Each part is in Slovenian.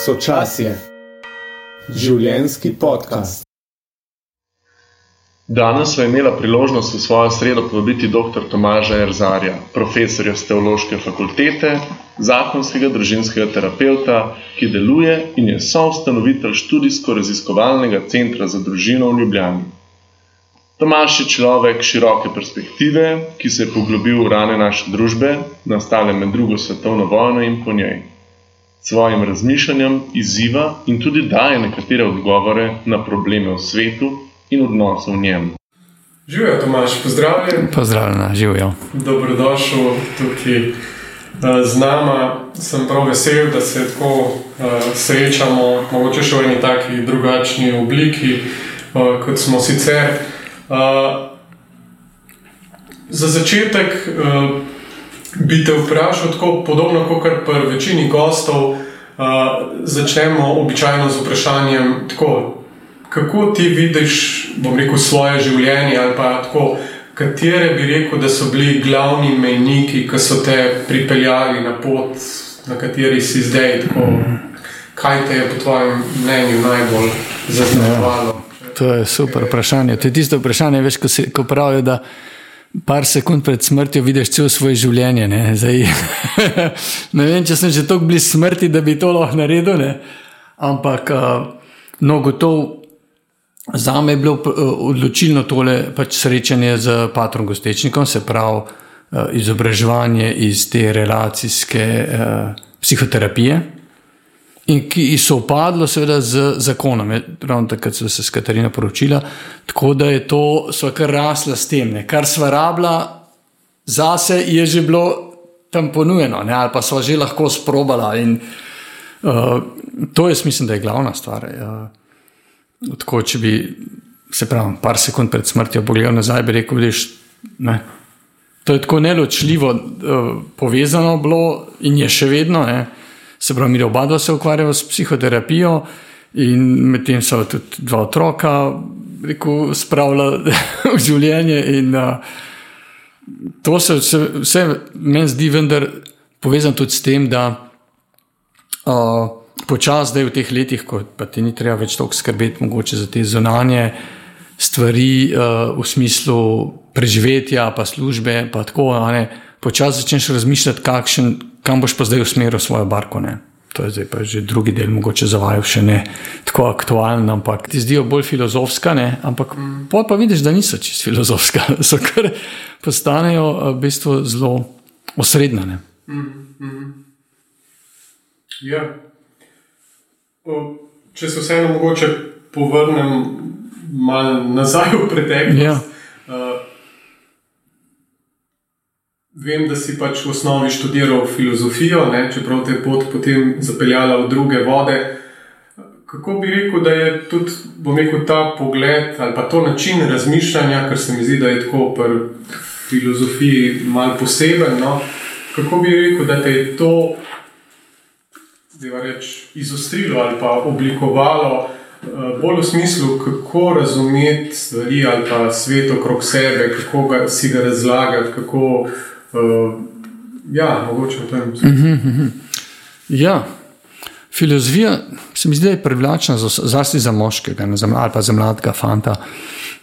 Sočasje, življenski podcast. Danes smo imeli priložnost v svojo sredo povabiti dr. Tomaža Erzarja, profesorja z teološke fakultete, zakonskega družinskega terapeuta, ki deluje in je soustanovitelj študijsko-raziskovalnega centra za družino v Ljubljani. Tomaš je človek široke perspektive, ki se je poglobil v rane naše družbe, nastale med drugo svetovno vojno in po njej svojim razmišljanjem izziva in tudi daje nekatere odgovore na probleme v svetu in odnose v njem. Živijo, Tomaš, pozdravljen. Pozdravljen, živijo. Dobrodošel tukaj eh, z nama. Sem prav vesel, da se tako uh, srečamo, mogoče še v eni taki drugačni obliki, uh, kot smo sicer. Za začetek. Bi te vprašal tako podobno kot pri večini gostov. Uh, začnemo običajno z vprašanjem, tako, kako ti vidiš rekel, svoje življenje, ali pa tako, katere bi rekel, da so bili glavni mejniki, ki so te pripeljali na pot, na kateri si zdaj. Tako, kaj te je po tvojem mnenju najbolj zaznamovalo? Ja, to je super vprašanje. To je tisto vprašanje, veš, ko, si, ko pravijo, da par sekund pred smrtjo vidiš cel svoje življenje. Ne, Zdaj, ne vem, če sem že tako blizu smrti, da bi to lahko naredil. Ne? Ampak, uh, no, gotovo. Za me je bilo odločilno tole pač srečanje z Patrom Gostečnikom, se pravi izobraževanje iz te relacijske uh, psihoterapije, in ki so upadlo, seveda, z zakonom, ravno takrat so se s Katarina poročila. Tako da je to, so kar rasla s tem, ne. kar sva rabila, zase je že bilo tam ponujeno, ne. ali pa sva že lahko sprobala. In, uh, to jaz mislim, da je glavna stvar. Uh, tako, če bi se pravi, par sekund pred smrtjo pogledal nazaj, bi rekel, da je. To je tako neločljivo uh, povezano bilo in je še vedno. Ne se pravi, mi oba dva se ukvarjava s psihoterapijo in medtem so tudi dva otroka, rekel, spravila v življenje. In, uh, to se vse, vse meni zdi, vendar povezano tudi s tem, da uh, počasi zdaj v teh letih, ko ti ni treba več toliko skrbeti, mogoče za te zunanje. Stvari uh, v smislu preživetja, pa službe, pa tako, počasi začneš razmišljati, kakšen, kam boš pa zdaj usmeril svojo barko. Ne? To je zdaj pa že drugi del, mogoče za vaju še ne tako aktualen, ampak ti zdijo bolj filozofska, ne? ampak mm. pa vidiš, da niso čisto filozofska, so kar postanejo v bistvu zelo osrednje. Mm -hmm. ja. Če se vseeno mogoče povrnem malo nazaj v preteklost. Ja. Uh, Vem, da si pač v osnovi študiral filozofijo, ne, čeprav te je pot potem zapeljala v druge vode. Kako bi rekel, da je tudi rekel, ta pogled ali pa to način razmišljanja, ker se mi zdi, da je tako pri filozofiji malo poseben. No? Kako bi rekel, da te je to reč, izostrilo ali pa oblikovalo eh, bolj v smislu, kako razumeti stvari ali pa svet okrog sebe, kako ga, si ga razlagati. Ja, mogoče v tem. Uh -huh. Ja. Filozofija se mi zdi, da je privlačna zase za moškega ali pa za mladega fanta,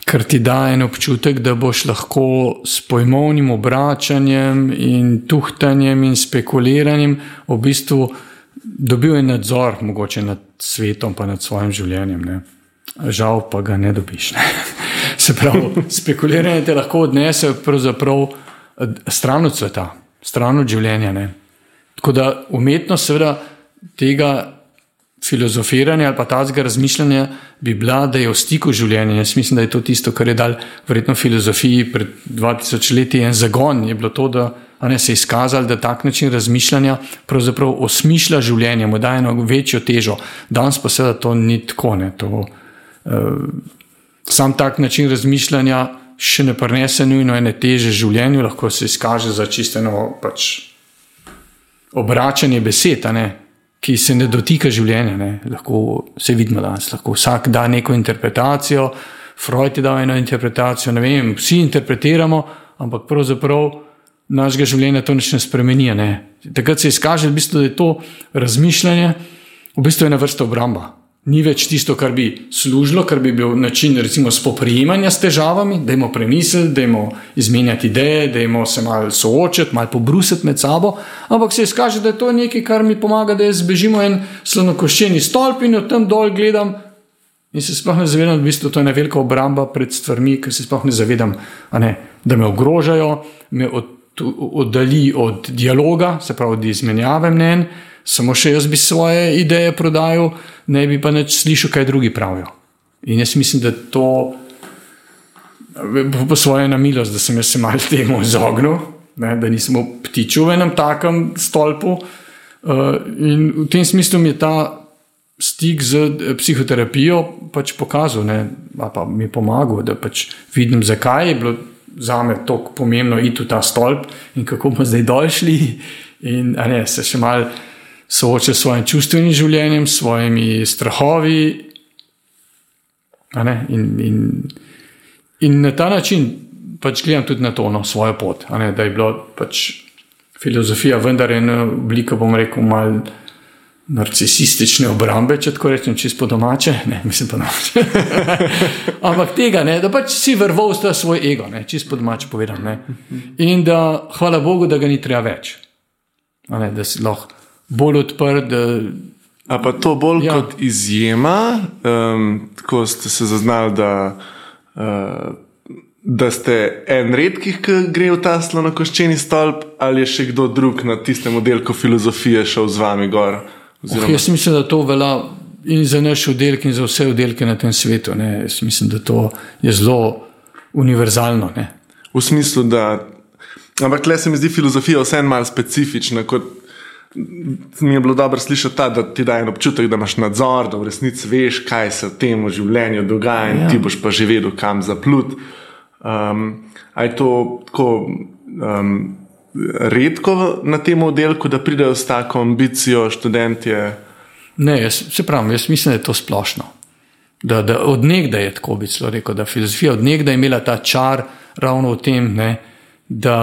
ker ti da en občutek, da boš lahko s pojmovnim obračanjem in tuhtanjem in spekuliranjem v bistvu dobil en nadzor mogoče nad svetom pa nad svojim življenjem. Ne. Žal pa ga ne dobiš. Ne. Se pravi, spekuliranje te lahko odnese pravzaprav stran od sveta, stran od življenja. Ne. Tako da umetnost, seveda, tega filozofiranja ali pa tazga razmišljanja bi bila, da je v stiku življenja. Jaz mislim, da je to tisto, kar je dal verjetno filozofiji pred 2000 leti en zagon. Je bilo to, da ne, se je izkazalo, da tak način razmišljanja pravzaprav osmišlja življenje, mu daje eno večjo težo. Danes pa seveda to ni tako. Ne, to, uh, sam tak način razmišljanja še ne prenese nujno ene teže življenju, lahko se izkaže za čisteno pač obračanje besed, ki se ne dotika življenja. Ne. Lahko se vidimo danes, lahko vsak da neko interpretacijo, Freud je dal eno interpretacijo, vem, vsi interpretiramo, ampak pravzaprav našega življenja to ne spremeni. Ne. Takrat se izkaže, v bistvu, da je to razmišljanje v bistvu je ena vrsta obramba. Ni več tisto, kar bi služilo, kar bi bil način, recimo, spoprijemanja s težavami, da imamo premisliti, da imamo izmenjati ideje, da imamo se malo soočiti, malo pobrusiti med sabo, ampak se izkaže, da je to nekaj, kar mi pomaga, da jaz bežimo en slonokoščeni stolp in od tam dol gledam. In se sploh ne zavedam, da v bistvu to je ena velika obramba pred stvarmi, ker se sploh ne zavedam, ne, da me ogrožajo, me od, oddali od dialoga, se pravi od izmenjave mnen, samo še jaz bi svoje ideje prodajal, ne bi pa neč slišal, kaj drugi pravijo. In jaz mislim, da to po svoje na milost, da sem se malo temu izognil, ne, da nisem ptič v enem takem stolpu. Uh, in v tem smislu mi je ta stik z eh, psihoterapijo pač pokazal, ne, pa mi je pomagal, da pač vidim, zakaj je bilo za me tako pomembno iti v ta stolp in kako bomo zdaj došli. In ne, se še malo sooča s svojim čustvenim življenjem, s svojimi strahovi. In, in, in na ta način pač gledam tudi na to, no, svojo pot. Da je bila pač filozofija, vendar ena oblika, bom rekel, malo narcisistične obrambe, če tako rečem, čisto domače. Ne, mislim pa domače. Ampak tega, ne, da pač si vrval sta svoj ego, čisto domače povedano. Ne. In da, hvala Bogu, da ga ni treba več. Ne, da si lahko bolj odprt. A pa to bolj ja. kot izjema, um, ko ste se zaznali, da, uh, da ste en redkih, ki gre v ta slonokoščeni stolp, ali je še kdo drug na tistem oddelku filozofije šel z vami gor? Oziroma... Oh, jaz mislim, da to velja in za naš oddelek, in za vse oddelke na tem svetu. Ne. Jaz mislim, da to je zelo univerzalno. Ne. V smislu, da. Ampak le se mi zdi filozofija vseeno malo specifična. Kot mi je bilo dobro slišati, ta, da ti daje občutek, da imaš nadzor, da v resnici veš, kaj se v tem življenju dogaja in ja. ti boš pa že vedel, kam zaplut. Um, je to tako um, redko na tem oddelku, da pridejo s tako ambicijo študentje? Ne, jaz, se pravi, jaz mislim, da je to splošno. Da, da odnegdaj je tako bi celo rekel, da filozofija odnegdaj je imela ta čar ravno v tem, ne, da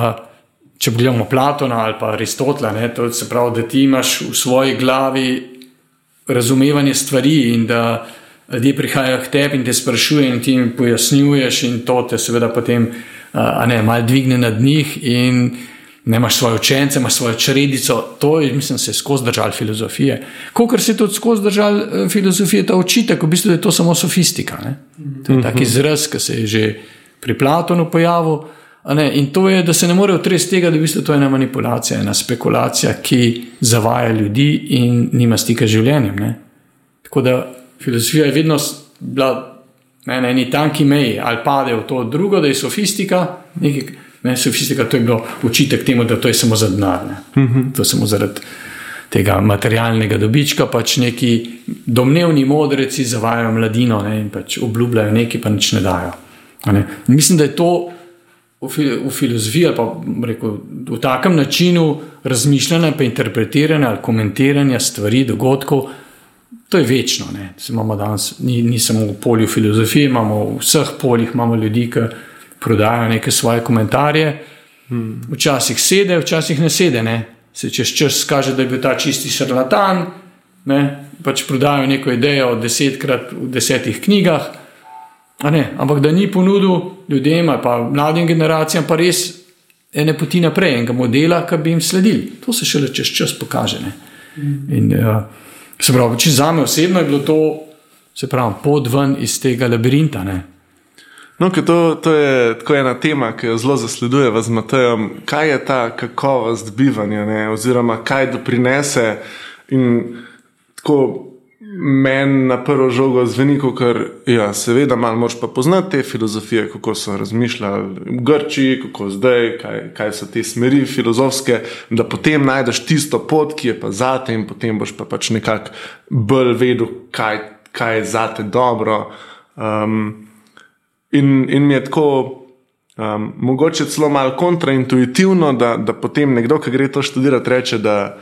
če pogledamo Platona ali pa Aristotela, ne, to se pravi, da ti imaš v svoji glavi razumevanje stvari in da ljudje prihajajo k tebi in te sprašujejo in ti jim pojasnjuješ in to te seveda potem ne, malo dvigne nad njih in ne imaš svoje učence, imaš svojo čredico. To je, mislim, se skozi držal filozofije. Kolikor se je tudi skozi držal e, filozofije, ta očitek, v bistvu je to samo sofistika. Ne? To je tak izraz, ki se je že pri Platonu pojavil. In to je, da se ne more otresti tega, da je to ena manipulacija, ena spekulacija, ki zavaja ljudi in nima stika z življenjem. Ne? Tako da filozofija je vedno bila ne, na eni tanki meji, ali pade v to drugo, da je sofistika. Nekaj, ne, sofistika to je bilo učitek temu, da to je samo za denar. Uh mhm. -huh. To je samo zaradi tega materialnega dobička, pač neki domnevni modreci zavajajo mladino ne, in pač obljubljajo nekaj, pa nič ne dajo. Ne. Mislim, da je to v filozofiji ali pa rekel, v takem načinu razmišljanja, pa interpretiranja ali komentiranja stvari, dogodkov, to je večno. Danes, ni, ni samo v polju filozofije, imamo v vseh poljih imamo ljudi, ki prodajajo neke svoje komentarje. Hmm. Včasih sede, včasih ne sede. Ne? Se čez čas kaže, da je bil ta čisti šarlatan, ne? pač prodajajo neko idejo desetkrat v desetih knjigah. Ampak da ni ponudil ljudem ali pa mladim generacijam, pa res ene poti naprej, enega modela, ki bi jim sledili. To se šele čez čas pokaže. In, uh, se pravi, če za me osebno je bilo to, se pravi, pot ven iz tega labirinta. Ne? No, to, to je tako ena tema, ki jo zelo zasleduje z Matejem. Kaj je ta kakovost bivanja, ne? oziroma kaj doprinese in tako meni na prvo žogo zveni, ker ja, seveda malo moš pa poznati te filozofije, kako so razmišljali v Grčiji, kako zdaj, kaj, kaj so te smeri filozofske, da potem najdeš tisto pot, ki je pa zate in potem boš pa pač nekako bolj vedel, kaj, kaj je zate dobro. Um, in, in mi je tako. Um, mogoče celo malo kontraintuitivno, da, da potem nekdo, ki gre to študirati, reče, da,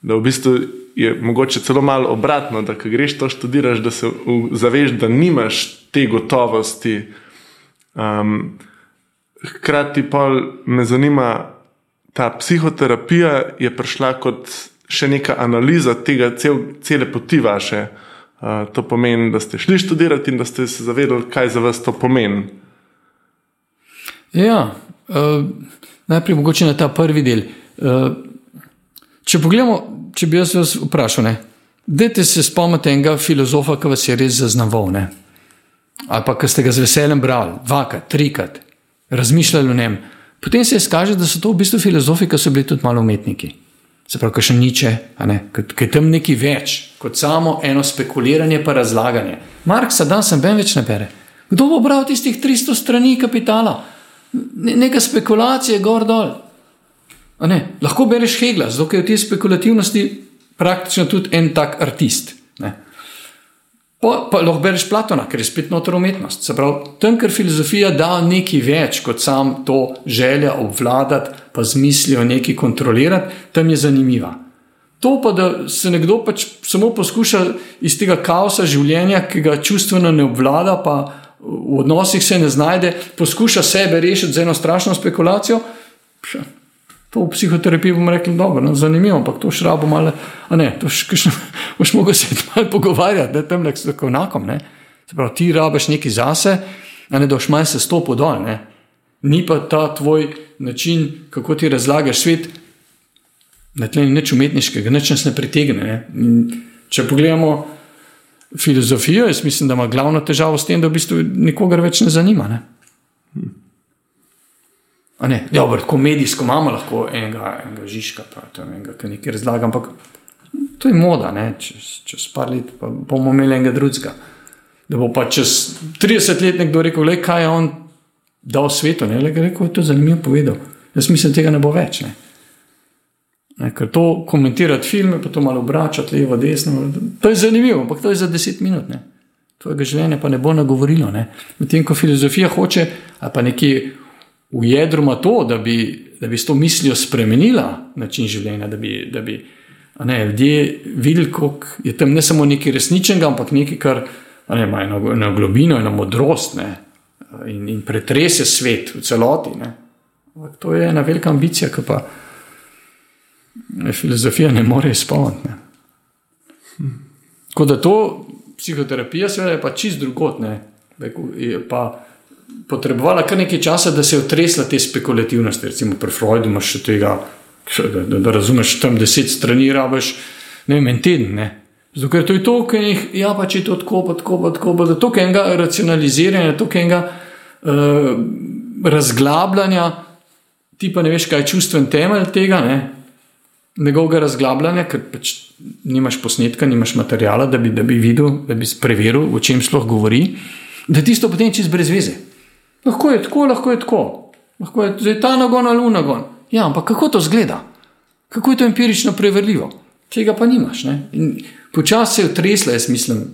da v bistvu je mogoče celo malo obratno, da ko greš to študirati, da se zaveš, da nimaš te gotovosti. Um, hkrati pa me zanima, ta psihoterapija je prišla kot še neka analiza tega cel, cele poti vaše. Uh, to pomeni, da ste šli študirati in da ste se zavedali, kaj za vas to pomeni. Ja, uh, najprej mogoče na ta prvi del. Uh, če pogledamo, če bi jaz vas vprašal, dajte se spomnite enega filozofa, ki vas je res zaznamoval, ali pa ki ste ga z veseljem brali, dvakrat, trikrat, razmišljali o njem. Potem se izkaže, da so to v bistvu filozofi, ki so bili tudi malo umetniki. Se pravi, še niče, ki je tam nekaj več kot samo eno spekuliranje, pa razlaganje. Marksa danes sem ben več ne bere. Kdo bo bral tistih 300 strani kapitala? Ne, neka spekulacija, gor dol. Lahko bereš Hegla, zato je v tej spekulativnosti praktično tudi en tak artist. Ne. Pa, pa lahko bereš Platona, ker je spet notor umetnost. Se pravi, tam, ker filozofija da nekaj več kot sam to želja obvladati, pa z mislijo nekaj kontrolirati, tam je zanimiva. To pa, da se nekdo pač samo poskuša iz tega kaosa življenja, ki ga čustveno ne obvlada, pa v odnosih se ne znajde, poskuša sebe rešiti z eno strašno spekulacijo. Pša, To v psihoterapiji bomo rekli, da je no, zanimivo, ampak to šrabo malo, a ne, to boš mogel se malo pogovarjati, da tam nek tako. Se pravi, ti rabiš nekaj zase, a ne doš malo se stopu dol. Ne? Ni pa ta tvoj način, kako ti razlagaš svet, na tleh nič umetniškega, nič nas ne pritegne. Ne? Če pogledamo filozofijo, jaz mislim, da ima glavno težavo s tem, da v bistvu nikogar več ne zanima. Ne? Ne, dobro, tako medijsko imamo lahko enega, enega žiška, pa enega, ki nekaj razlaga, ampak to je moda, ne? čez, čez par let bomo imeli enega drugega. Da bo pa čez 30 let nekdo rekel, le, kaj je on dal svetu, ne le rekel, to je zanimivo povedal. Jaz mislim, tega ne bo več. Ne? Ne, ker to komentirati filme, pa to malo obračati levo, desno, to je zanimivo, ampak to je za 10 minut. Ne? Tvojega življenja pa ne bo nagovorilo. Medtem ko filozofija hoče, ali pa nekje v jedru ima to, da bi, da bi s to mislijo spremenila način življenja, da bi, da bi ne, ljudje videli, kako je tam ne samo nekaj resničnega, ampak nekaj, kar ne, ima eno, eno globino, eno modrost ne, in, in pretrese svet v celoti. Ne. To je ena velika ambicija, ki pa ne, filozofija ne more izpolniti. Tako da to psihoterapija, seveda, je pa čist drugotne. Pa potrebovala kar nekaj časa, da se je otresla te spekulativnosti. Recimo pri Freudu imaš še tega, da, da, da razumeš tam deset strani, rabiš ne vem, en teden. Ne? Zato, ker to je to, kar jih, ja, pa če je to tako, pa tako, pa tako, da to, kar je enega racionaliziranja, to, kar je enega uh, razglabljanja, ti pa ne veš, kaj je čustven temelj tega, ne? njegovega razglabljanja, ker pač nimaš posnetka, nimaš materijala, da bi, da bi videl, da bi preveril, o čem sploh govori, da tisto potem čez brez veze. Lahko je tako, lahko je tako. Lahko je zdaj ta nagon ali unagon. Ja, ampak kako to zgleda? Kako je to empirično preverljivo? Tega pa nimaš. Počasi se je otresla, jaz mislim,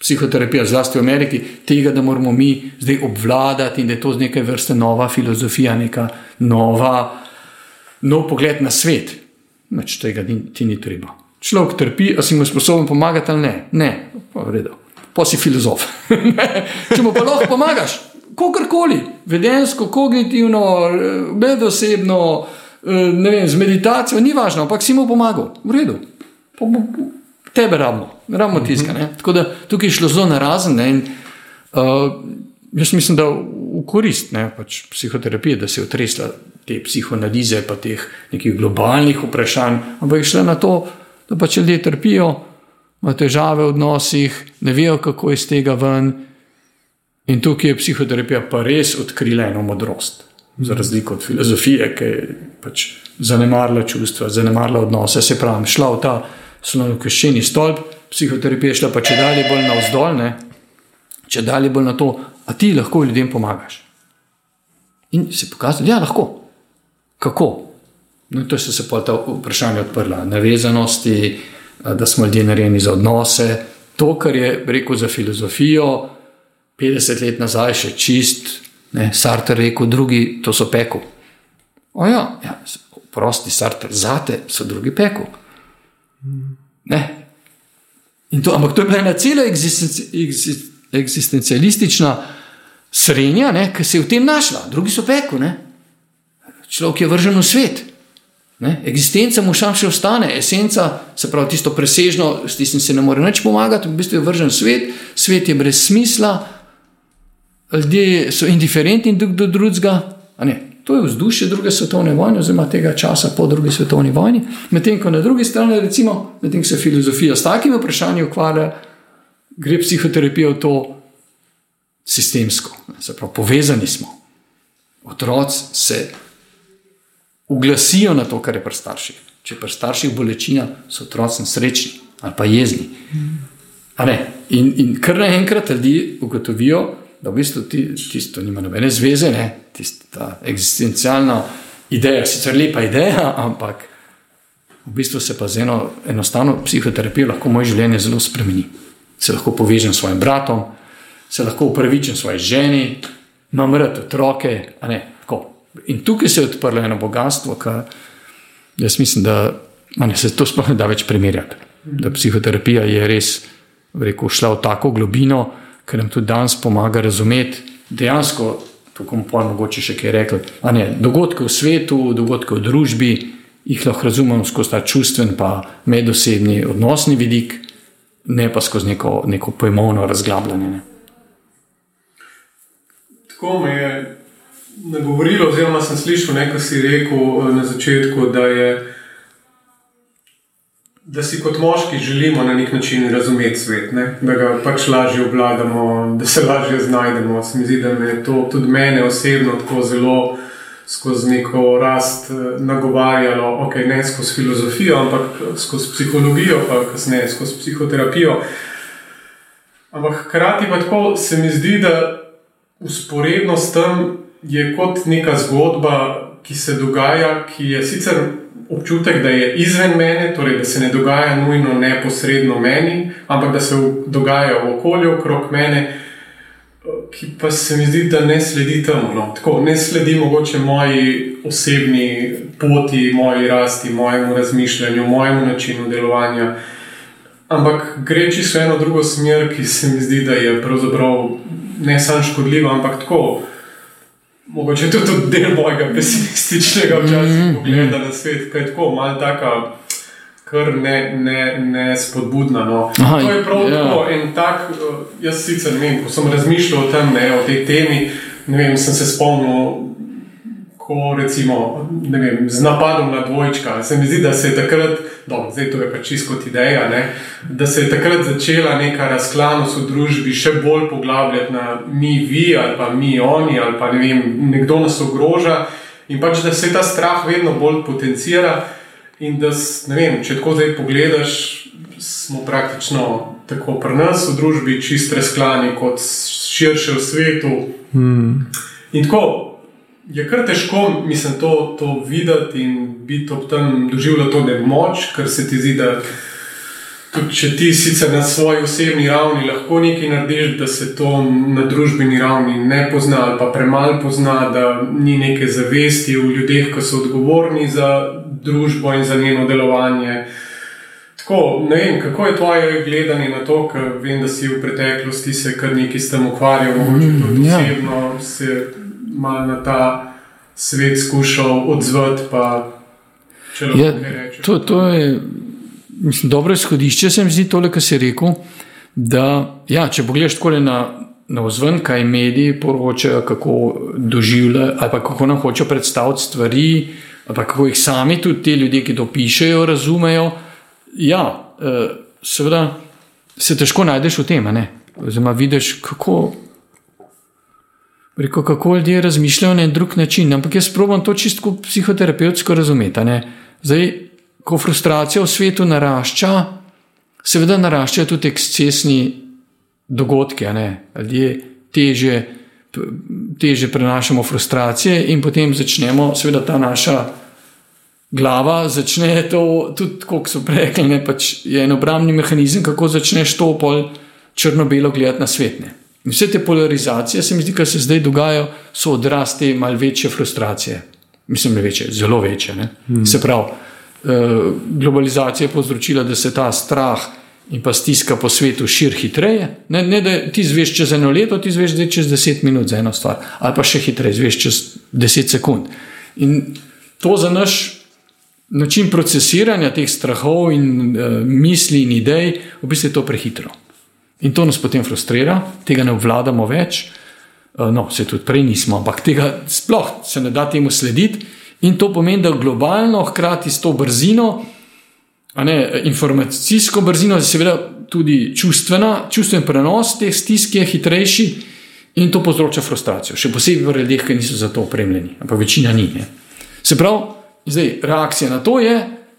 psihoterapija, zlasti v Ameriki, tega, da moramo mi zdaj obvladati in da je to neke vrste nova filozofija, neka nova, nov pogled na svet. Meč tega ti ni treba. Človek trpi, a si mu sposoben pomagati ali ne? Ne, pa v redu. Pa si filozof. Če mu pa lahko pomagaš, kakorkoli, vedensko, kognitivno, medosebno, eh, ne vem, z meditacijo, ni važno, ampak si mu pomagal, v redu. Po, po, tebe rabimo, rabimo tiska. Ne? Tako da tukaj je šlo zelo narazen. Ne? In, uh, jaz mislim, da v korist ne, pač psihoterapije, da se je otresla te psihoanalize, pa teh nekih globalnih vprašanj, ampak je šla na to, da pač ljudje trpijo, imajo težave v odnosih, ne vejo, kako iz tega ven. In tukaj je psihoterapija pa res odkrila eno modrost, za razliko od filozofije, ki je pač zanemarila čustva, zanemarila odnose, se pravi, šla v ta slovenski stolp, psihoterapija je šla pa če dalje bolj na vzdolj, če dalje bolj na to, a ti lahko ljudem pomagaš. In se pokazati, da ja, lahko. Kako? No, to so se pa ta vprašanja odprla, navezanosti, da smo ljudje narejeni za odnose. To, kar je rekel za filozofijo, 50 let nazaj še čist, ne, Sartre rekel, drugi to so pekel. Oja, ja, prosti Sartre, zate so drugi pekel. Ne. To, ampak to je bila ena cela eksistencialistična srednja, ki se je v tem našla, drugi so pekel. Ne. Človek je vržen v svet. Ne? Eksistenca mu šam še ostane, esenca, se pravi tisto presežno, s tistim se ne more nič pomagati, v bistvu je vržen svet, svet je brez smisla, ljudje so indiferentni drug do drugega. To je vzdušje druge svetovne vojne, oziroma tega časa po drugi svetovni vojni. Medtem ko na drugi strani, recimo, medtem ko se filozofija s takimi vprašanji ukvarja, gre psihoterapija v to sistemsko, se pravi, povezani smo. Otroci se uglasijo na to, kar je pri starših. Če pri starših bolečina, so otroci srečni ali pa jezni. In, in kar naenkrat ljudi ugotovijo, da v bistvu ti, tisto nima nobene zveze, ne? tista eksistencialna ideja, sicer lepa ideja, ampak v bistvu se pa z eno enostavno psihoterapijo lahko moje življenje zelo spremeni. Se lahko povežem s svojim bratom, se lahko upravičim svoji ženi, imam rad otroke, In tukaj se je odprlo eno bogatstvo, ki jaz mislim, da ne, se to sploh ne da več primerjati. Da psihoterapija je res rekel, šla v tako globino, ker nam tudi danes pomaga razumeti dejansko, tako bomo pojmo mogoče še kaj rekli. Ne, dogodke v svetu, dogodke v družbi, jih lahko razumemo skozi ta čustven, pa medosebni odnosni vidik, ne pa skozi neko, neko pojmovno razglabljanje. Ne. Tako me je nagovorilo, oziroma sem slišal nekaj, si rekel eh, na začetku, da, je, da si kot moški želimo na nek način razumeti svet, ne? da ga pač lažje obvladamo, da se lažje znajdemo. Se mi zdi, da me to tudi mene osebno tako zelo. Skozi neko rast eh, nagovarjalo, okay, ne skozi filozofijo, ampak skozi psihologijo, pa kasneje skozi psihoterapijo. Ampak hkrati pa tako se mi zdi, da usporedno s tem je kot neka zgodba, ki se dogaja, ki je sicer občutek, da je izven mene, torej da se ne dogaja nujno neposredno meni, ampak da se dogaja v okolju okrog mene. Ki pa se mi zdi, da ne sledi temu. No. Tako, ne sledi mogoče moji osebni poti, moji rasti, mojemu razmišljanju, mojemu načinu delovanja. Ampak gre čisto eno drugo smer, ki se mi zdi, da je pravzaprav ne samo škodljiva, ampak tako. Mogoče to tudi del mojega pesimističnega včasih mm, pogleda na svet, kaj je tako malo tako, kar ne, ne, ne spodbudna. No. Aha, to je prav ja. tako en tak, eh, jaz sicer ne vem, ko sem razmišljal o tem, ne, o tej temi, ne vem, sem se spomnil ko recimo vem, z napadom na dvojčka. Se mi zdi, da se je takrat, dobro, zdaj to je pač čisto kot ideja, ne, da se je takrat začela neka razklanost v družbi še bolj poglabljati na mi, vi ali pa mi, oni ali pa ne vem, nekdo nas ogroža in pač da se ta strah vedno bolj potencira. In da, ne vem, če tako zdaj pogledaš, smo praktično tako pri nas v družbi čist razklani kot širše v svetu. Hmm. In tako, je kar težko, mislim, to, to videti in biti ob tem doživljati to nemoč, ker se ti zdi, da tudi če ti sicer na svoji osebni ravni lahko nekaj narediš, da se to na družbeni ravni ne pozna ali pa premalo pozna, da ni neke zavesti v ljudeh, ki so odgovorni za družbo in za njeno delovanje. Tako, ne vem, kako je tvoje gledanje na to, ker vem, da si v preteklosti se kar nekaj s tem ukvarjal, mogoče tudi ja. osebno. Ja malo na ta svet skušal odzvati. Ja, to, to je mislim, dobro izhodišče, se mi zdi tole, kar si rekel. Da, ja, če pogledaj tako na, na vzven, kaj mediji poročajo, kako doživljajo, ali kako nam hočejo predstaviti stvari, ali kako jih sami tudi ti ljudje, ki to pišejo, razumejo. Ja, eh, seveda se težko najdeš v tem, oziroma vidiš, kako Reko, kako ljudje razmišljajo na drug način. Ampak jaz probujem to čisto psihoterapevtsko razumeti. Zdaj, ko frustracija v svetu narašča, seveda naraščajo tudi ekscesni dogodki. Ljudje teže, teže prenašamo frustracije in potem začnemo, seveda ta naša. Glava začne to, tudi kot so rekli, pač je en obrambni mehanizem, kako začneš to pol črno-belo gledati na svet. Ne. In vse te polarizacije, se mi zdi, ki se zdaj dogajajo, so odraz te malce večje frustracije. Mislim, da je večje, zelo večje. Hmm. Se pravi, eh, globalizacija je povzročila, da se ta strah in pa stiska po svetu širi hitreje. Ne, ne, da ti zveš čez eno leto, ti zveš čez deset minut za eno stvar, ali pa še hitreje, zveš čez deset sekund. In to za naš način procesiranja teh strahov in uh, misli in idej, v bistvu je to prehitro. In to nas potem frustrira, tega ne obvladamo več. Uh, no, se tudi prej nismo, ampak tega sploh se ne da temu slediti. In to pomeni, da globalno, hkrati s to brzino, ne, informacijsko brzino, seveda tudi čustvena, čustven prenos teh stisk je hitrejši in to povzroča frustracijo. Še posebej v ljudeh, ki niso za to opremljeni, ampak večina ni. Ne. Se pravi, zdaj reakcija na to je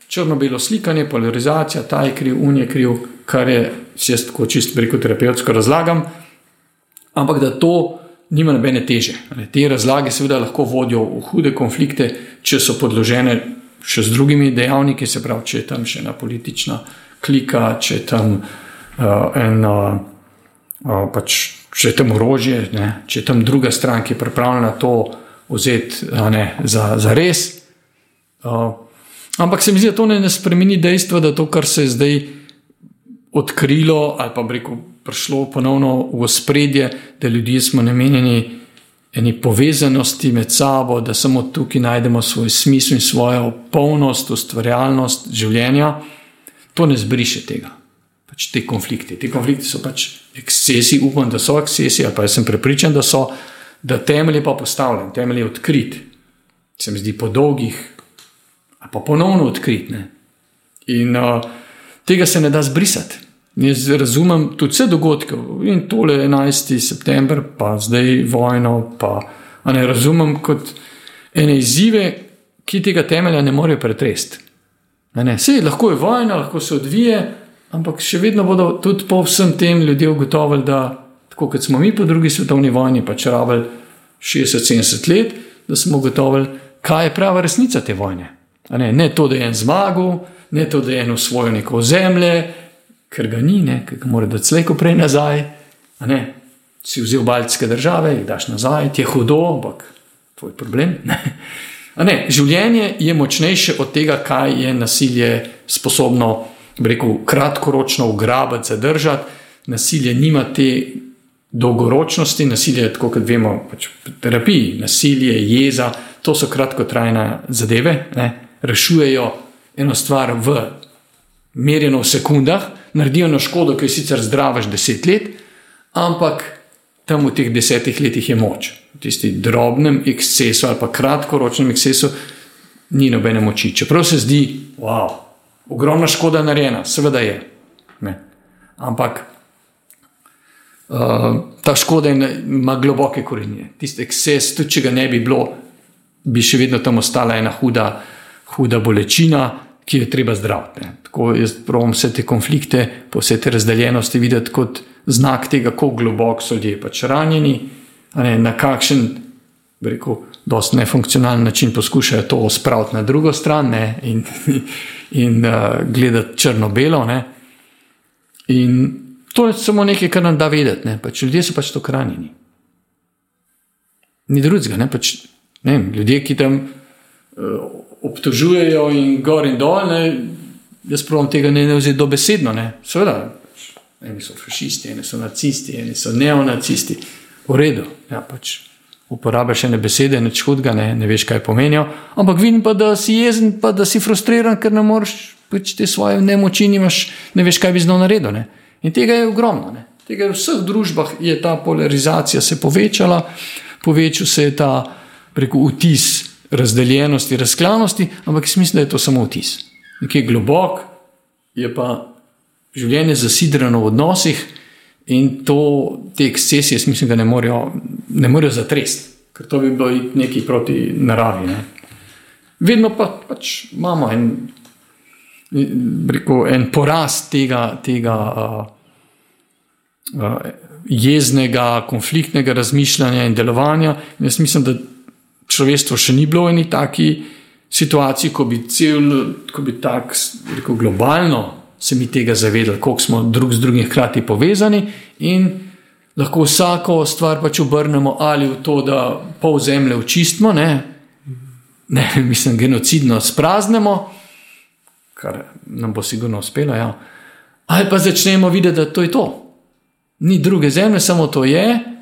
črno-belo slikanje, polarizacija, ta je kriv, un je kriv, kar je, jaz tako čisto preko terapevtsko razlagam, ampak da to nima nobene teže. Te razlage seveda lahko vodijo v hude konflikte, če so podložene še z drugimi dejavniki, se pravi, če je tam še ena politična klika, če je tam uh, eno. Uh, pač, če je tam orožje, ne, če je tam druga stran, ki je pripravljena to vzeti ne, za, za res. Uh, ampak se mi zdi, da to ne, ne spremeni dejstva, da to, kar se je zdaj odkrilo, ali pa reko, prišlo ponovno v spredje, da ljudje smo namenjeni eni povezanosti med sabo, da samo tukaj najdemo svoj smisel in svojo polnost, ustvarjalnost življenja, to ne zbriše tega. Pač te konflikte. Te konflikte so pač ekscesi, upam, da so ekscesi, ali pa jaz sem prepričan, da so, da temelj je pa postavljen, temelj je odkrit. Se mi zdi po dolgih, pa ponovno odkrit. Ne? In uh, tega se ne da zbrisati. Jaz razumem tudi vse dogodke in tole 11. september, pa zdaj vojno. Pa, ne razumem kot ene izzive, ki tega temelja ne morejo pretresti. Vse lahko je vojna, lahko se odvije, ampak še vedno bodo tudi po vsem tem ljudje ugotovili, da tako kot smo mi po drugi svetovni vojni, pač rabili 60-70 let, da smo ugotovili, kaj je prava resnica te vojne. Ne? ne to, da je en zmagal, ne to, da je en usvojil neko zemljo ker ga ni, ne, ker ga mora dati slejko prej nazaj. Si vzel baljske države, jih daš nazaj, ti je hudo, ampak tvoj problem. Ne. Ne, življenje je močnejše od tega, kaj je nasilje sposobno, rekel, kratkoročno ugrabiti, zadržati. Nasilje nima te dolgoročnosti, nasilje je tako, kot vemo, pač v terapiji. Nasilje, jeza, to so kratkotrajne zadeve, ne. Rešujejo eno stvar v merjeno v sekundah, naredijo na škodo, ki jo sicer zdraviš deset let, ampak tam v teh desetih letih je moč. V tisti drobnem ekscesu ali pa kratkoročnem ekscesu ni nobene moči. Čeprav se zdi, wow, ogromna škoda narejena, seveda je. Ne. Ampak uh, ta škoda ima globoke korenine. Tisti eksces, tudi če ga ne bi bilo, bi še vedno tam ostala ena huda, huda bolečina ki je treba zdraviti. Tako jaz pravim vse te konflikte, pa vse te razdeljenosti videti kot znak tega, kako globoko so ljudje pač ranjeni, ne, na kakšen, rekel, dosti nefunkcionalen način poskušajo to spraviti na drugo stran ne, in, in uh, gledati črno-belo. In to je samo nekaj, kar nam da vedeti. Pač ljudje so pač to hranjeni. Ni drugega, pač, ljudje, ki tam. Uh, obtožujejo in gor in dol. Ne, jaz pravim tega ne, ne vzeti dobesedno. Ne. Seveda, eni so fašisti, eni so nacisti, eni so neonacisti. V redu, ja, pač uporabljaš ene besede, neč hudega, ne, ne veš, kaj pomenijo. Ampak vidim pa, da si jezen, pa da si frustriran, ker ne moreš pač te svoje nemoči, nimaš, ne veš, kaj bi znal narediti. Ne. In tega je ogromno. Ne. Tega v vseh družbah je ta polarizacija se povečala, povečal se je ta preko vtis razdeljenosti, razklanosti, ampak mislim, da je to samo vtis. Nekaj globok je pa življenje zasidrano v odnosih in to, te ekscesije, mislim, da ne morejo, ne morejo zatresti, ker to bi bilo nekaj proti naravi. Ne. Vedno pa pač imamo en, rekel, en porast tega, tega uh, uh, jeznega, konfliktnega razmišljanja in delovanja. In jaz mislim, da človeštvo še ni bilo v eni taki situaciji, ko bi cel, ko bi tako, rekel, globalno se mi tega zavedali, koliko smo drug z drugim hkrati povezani in lahko vsako stvar pač obrnemo ali v to, da pol zemlje očistimo, ne, ne mislim, genocidno spraznemo, kar nam bo sigurno uspelo, ja. ali pa začnemo videti, da to je to. Ni druge zemlje, samo to je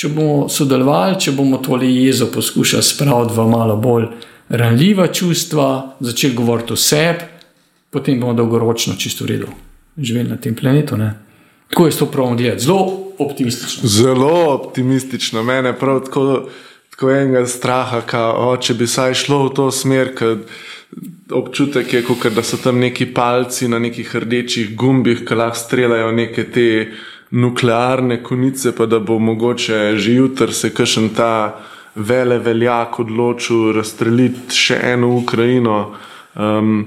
če bomo sodelovali, če bomo tole jezo poskušali spraviti v malo bolj ranljiva čustva, začeli govoriti o sebi, potem bomo dolgoročno čisto v redu živeli na tem planetu. Ne? Tako je to pravno gledati, zelo optimistično. Zelo optimistično, mene prav tako, tako enega straha, ka, o, če bi saj šlo v to smer, ker občutek je, kot da so tam neki palci na nekih rdečih gumbih, ki lahko streljajo neke te nuklearne konice, pa da bo mogoče že jutri se kakšen ta vele veljak odločil razstreliti še eno Ukrajino. Um,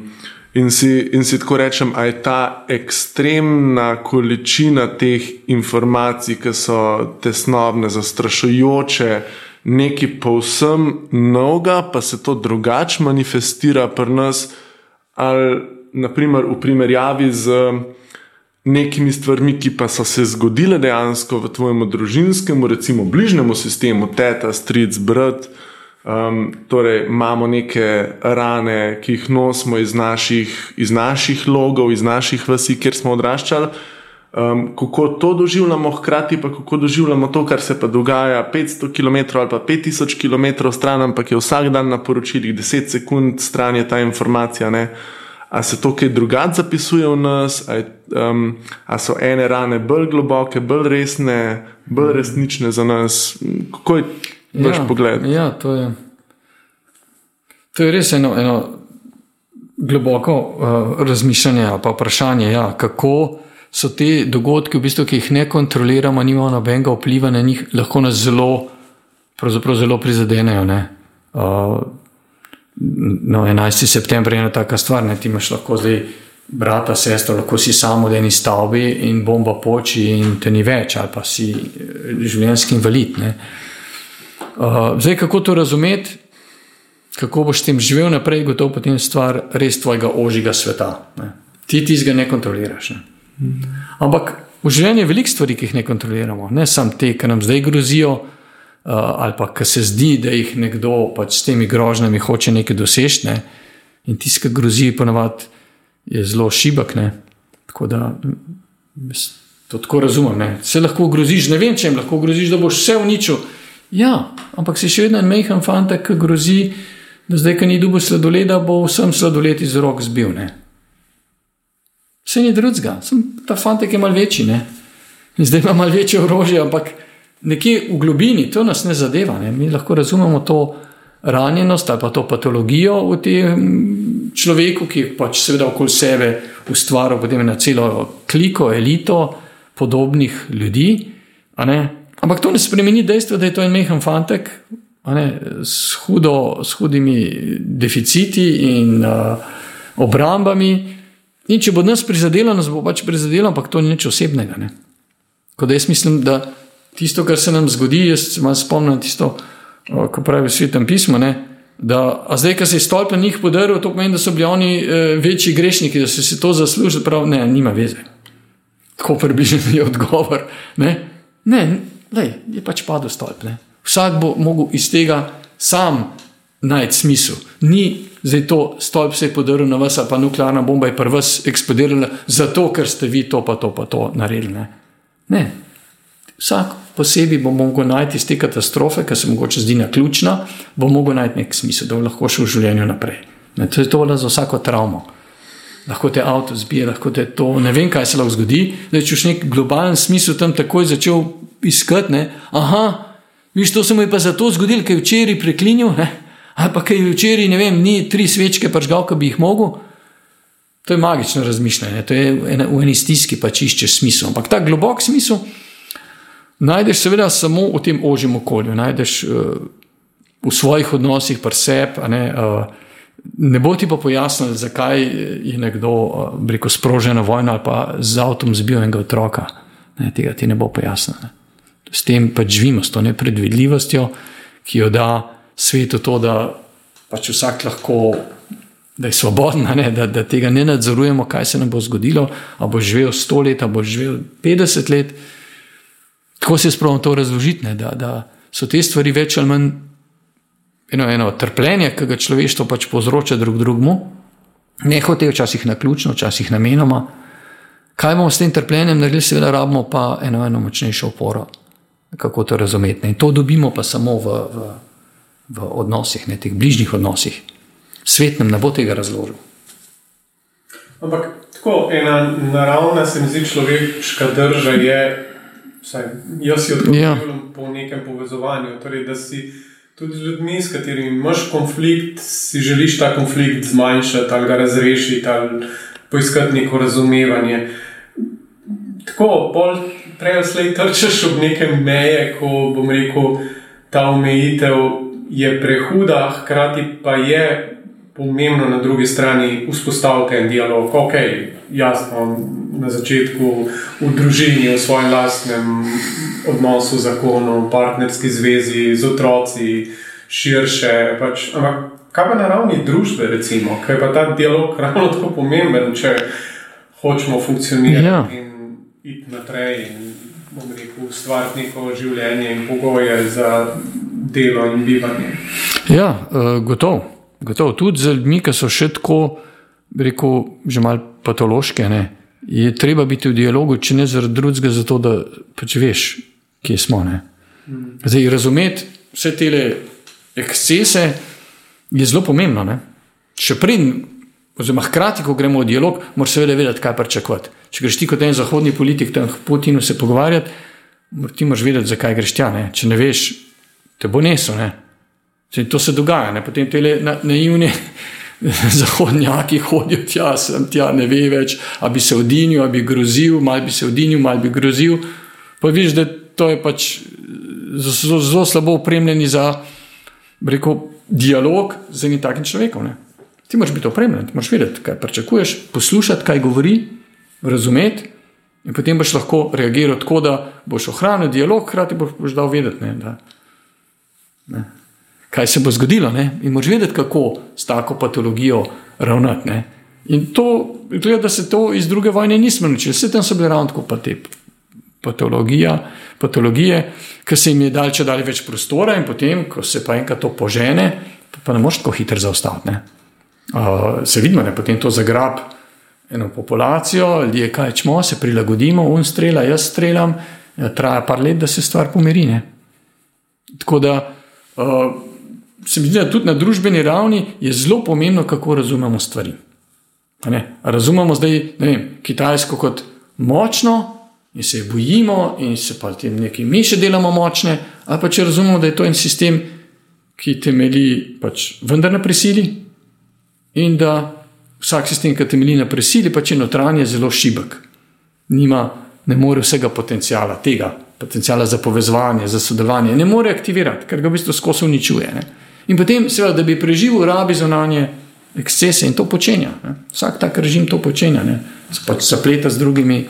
In si, in si tako rečem, da je ta ekstremna količina teh informacij, ki so tesnobne, zastrašujoče, nekaj povsem novega, pa se to drugače manifestira pri nas, ali naprimer v primerjavi z nekimi stvarmi, ki pa so se zgodile dejansko v tvojem družinskem, recimo bližnjemu sistemu, teta, stric, brat. Um, torej, imamo neke rane, ki jih nosimo iz naših, iz naših logov, iz naših vasi, kjer smo odraščali. Um, kako to doživljamo, hkrati pa kako doživljamo to, kar se pa dogaja 500 km ali pa 5000 km stran, ampak je vsak dan na poročilih 10 sekund stran je ta informacija. Ne? A se to kaj drugače zapisuje v nas, a, je, um, a so ene rane bolj globoke, bolj resne, bolj resnične za nas? Kako je vaš ja, pogled? Ja, to je, to je res eno, eno globoko uh, razmišljanje ali pa vprašanje, ja, kako so te dogodke, v bistvu, ki jih ne kontroliramo, nimamo nobenega vpliva na njih, lahko nas zelo, zelo prizadenejo. Ne? Uh, no, 11. september je ena taka stvar, ne? ti imaš lahko zdaj. Brata, sestra, lahko si samo v eni stavbi in bomba poči, in te ni več, ali pa si življenjski invalid. Uh, Uh, zdaj, kako to razumeti, kako boš s tem živel naprej, gotovo potem stvar res tvojega ožjega sveta. Ne. Ti ti ga ne kontroliraš. Ne. Ampak v življenju je veliko stvari, ki jih ne kontroliramo, ne samo te, ki nam zdaj grozijo, ali pa ki se zdi, da jih nekdo pač s temi grožnjami hoče nekaj doseči. Ne. In tisti, ki grozi, ponovadi je zelo šibek. Ne. Tako da to tako razumem. Ne. Se lahko groziš, ne vem, če jim lahko groziš, da boš vse uničil. Ja, ampak si še vedno en mehen fantek, ki grozi, da zdaj, ki ni dubo sladoleda, bo vsem sladoled iz rok zbil. Ne? Vse ni drugega, ta fantek je mal večji. Ne? In zdaj ima mal večje orožje, ampak nekje v globini to nas ne zadeva. Ne? Mi lahko razumemo to ranjenost ali pa to patologijo v tem človeku, ki je pač seveda okoli sebe ustvaril potem na celo kliko, elito podobnih ljudi. Ampak to ne spremeni dejstva, da je to en mehen fantek ne, s, hudo, s hudimi deficiti in uh, obrambami. In če bo nas prizadelo, nas bo pač prizadelo, ampak to ni nič osebnega. Kot jaz mislim, da tisto, kar se nam zgodi, jaz malo spomnim tisto, ko pravi svetem pismu. Ne, Da, a zdaj, ko se je stolp na njih podaril, to pomeni, da so bili oni e, večji grešniki, da so si to zaslužili. Prav, ne, nima veze. Tako približen je odgovor. Ne, ne lej, je pač padel stolp. Ne. Vsak bo mogel iz tega sam najti smisel. Ni zdaj to stolp se je podaril na vas, pa nuklearna bomba je prva eksplodirala, zato ker ste vi to pa to pa to naredili. Ne. ne. Vsak posebej bo mogel najti iz te katastrofe, ki se mu zdi na ključna, bo mogel najti nek smisel, da bo lahko šel v življenju naprej. Ne, to je to za vsako travmo lahko te avto zbije, lahko te to. Ne vem, kaj se lahko zgodi. Da če v nek globalen smisel tam takoj začel iskati, ne? aha, viš, to se mu je pa zato zgodilo, ker je včeraj preklinil, ne? ali pa ker je včeraj, ne vem, ni tri svečke pažgal, ki bi jih mogel. To je magično razmišljanje, to je v eni stiski pač iščeš smisel. Ampak ta globok smisel najdeš seveda samo v tem ožjem okolju, najdeš uh, v svojih odnosih, pa sebi. Uh, Ne bo ti pa pojasnil, zakaj je nekdo rekel, sprožena vojna ali pa z avtom zbil enega otroka. Ne, tega ti ne bo pojasnil. Ne. S tem pač živimo, s to nepredvidljivostjo, ki jo da svetu to, da pač vsak lahko, da je svoboden, ne, da, da tega ne nadzorujemo, kaj se nam bo zgodilo. A bo živel 100 let, a bo živel 50 let. Tako se je spravno to razložiti, ne, da, da so te stvari več ali manj eno, eno trpljenje, ki ga človeštvo pač povzroča drug drugemu, ne hoče včasih na ključno, včasih namenoma. Kaj bomo s tem trpljenjem naredili, seveda, rabimo pa eno, eno močnejšo oporo, kako to razumeti. In to dobimo pa samo v, v, v odnosih, ne teh bližnjih odnosih. Svet nam ne bo tega razložil. Ampak tako ena naravna, se mi zdi, človeška drža je, vsaj jaz si odgovarjam ja. po nekem povezovanju. Torej, da si tudi z ljudmi, s katerimi imaš konflikt, si želiš ta konflikt zmanjšati ali ga razrešiti ali poiskati neko razumevanje. Tako, bolj prej ali slej trčeš ob neke meje, ko bom rekel, ta omejitev je prehuda, hkrati pa je pomembno na drugi strani vzpostaviti en dialog. Ok, jasno, na začetku v družini, v svojem lastnem odnosu, zakonu, partnerski zvezi z otroci, širše. Pač, ampak kaj pa na ravni družbe, recimo, kaj pa ta dialog ravno tako pomemben, če hočemo funkcionirati ja. in iti naprej. In, Ustvariti neko življenje in pogoje za delo in bivanje. Ja, uh, gotovo. Gotovo, tudi za ljudmi, ki so še tako, rekel, že malo patološke, ne, je treba biti v dialogu, če ne zaradi drugega, zato da pač veš, kje smo. Ne. Zdaj, razumeti vse te ekscese je zelo pomembno. Ne. Še prej, oziroma hkrati, ko gremo v dialog, moraš seveda vedeti, kaj pričakovati. Če greš ti kot en zahodni politik, tam Putinu se pogovarjati, ti moraš vedeti, zakaj greš tja. Ne. Če ne veš, te bo nesel. Ne. Zdaj, to se dogaja, ne? potem te naivni zahodnjaki hodijo tja, sem tja, ne ve več, ali bi se odinil, ali bi grozil, mal bi se odinil, mal bi grozil. Pa vidiš, da to je pač zelo, zelo slabo opremljeni za rekel, dialog z enim takim človekom. Ne? Ti moraš biti opremljen, moraš vedeti, kaj pričakuješ, poslušati, kaj govori, razumeti. In potem boš lahko reagiral tako, da boš ohranil dialog, hkrati boš dal vedeti. Ne, da, ne kaj se bo zgodilo. Ne? In moraš vedeti, kako s tako patologijo ravnati. Ne? In to, gleda, da se to iz druge vojne nismo naučili, vse tam so bile ravno tako pa te patologije, ki se jim je dal če dalje več prostora, in potem, ko se pa enkrat to požene, pa ne moreš tako hitro zaustaviti. Uh, se vidimo, da je potem to zagrab eno populacijo, ljudje kaj čemo, se prilagodimo, un strela, jaz strelam, ja, traja par let, da se stvar pomiri. Ne? Tako da. Uh, se mi zdi, da tudi na družbeni ravni je zelo pomembno, kako razumemo stvari. Razumemo zdaj vem, Kitajsko kot močno in se bojimo, in se pa tem nekaj mi še delamo močne, ali pa če razumemo, da je to en sistem, ki temelji pač vendar na prisili in da vsak sistem, ki temelji na prisili, pač je notranje zelo šibek. Nima, ne more vsega potencijala tega. Potencijala za povezovanje, za sodelovanje, ne more aktivirati, ker ga v bistvu skozi uničuje. Ne? In potem, seveda, da bi preživel, rabi zunanje ekscese in to počenja. Ne. Vsak tak režim to počenja, se pač zapleta z drugimi,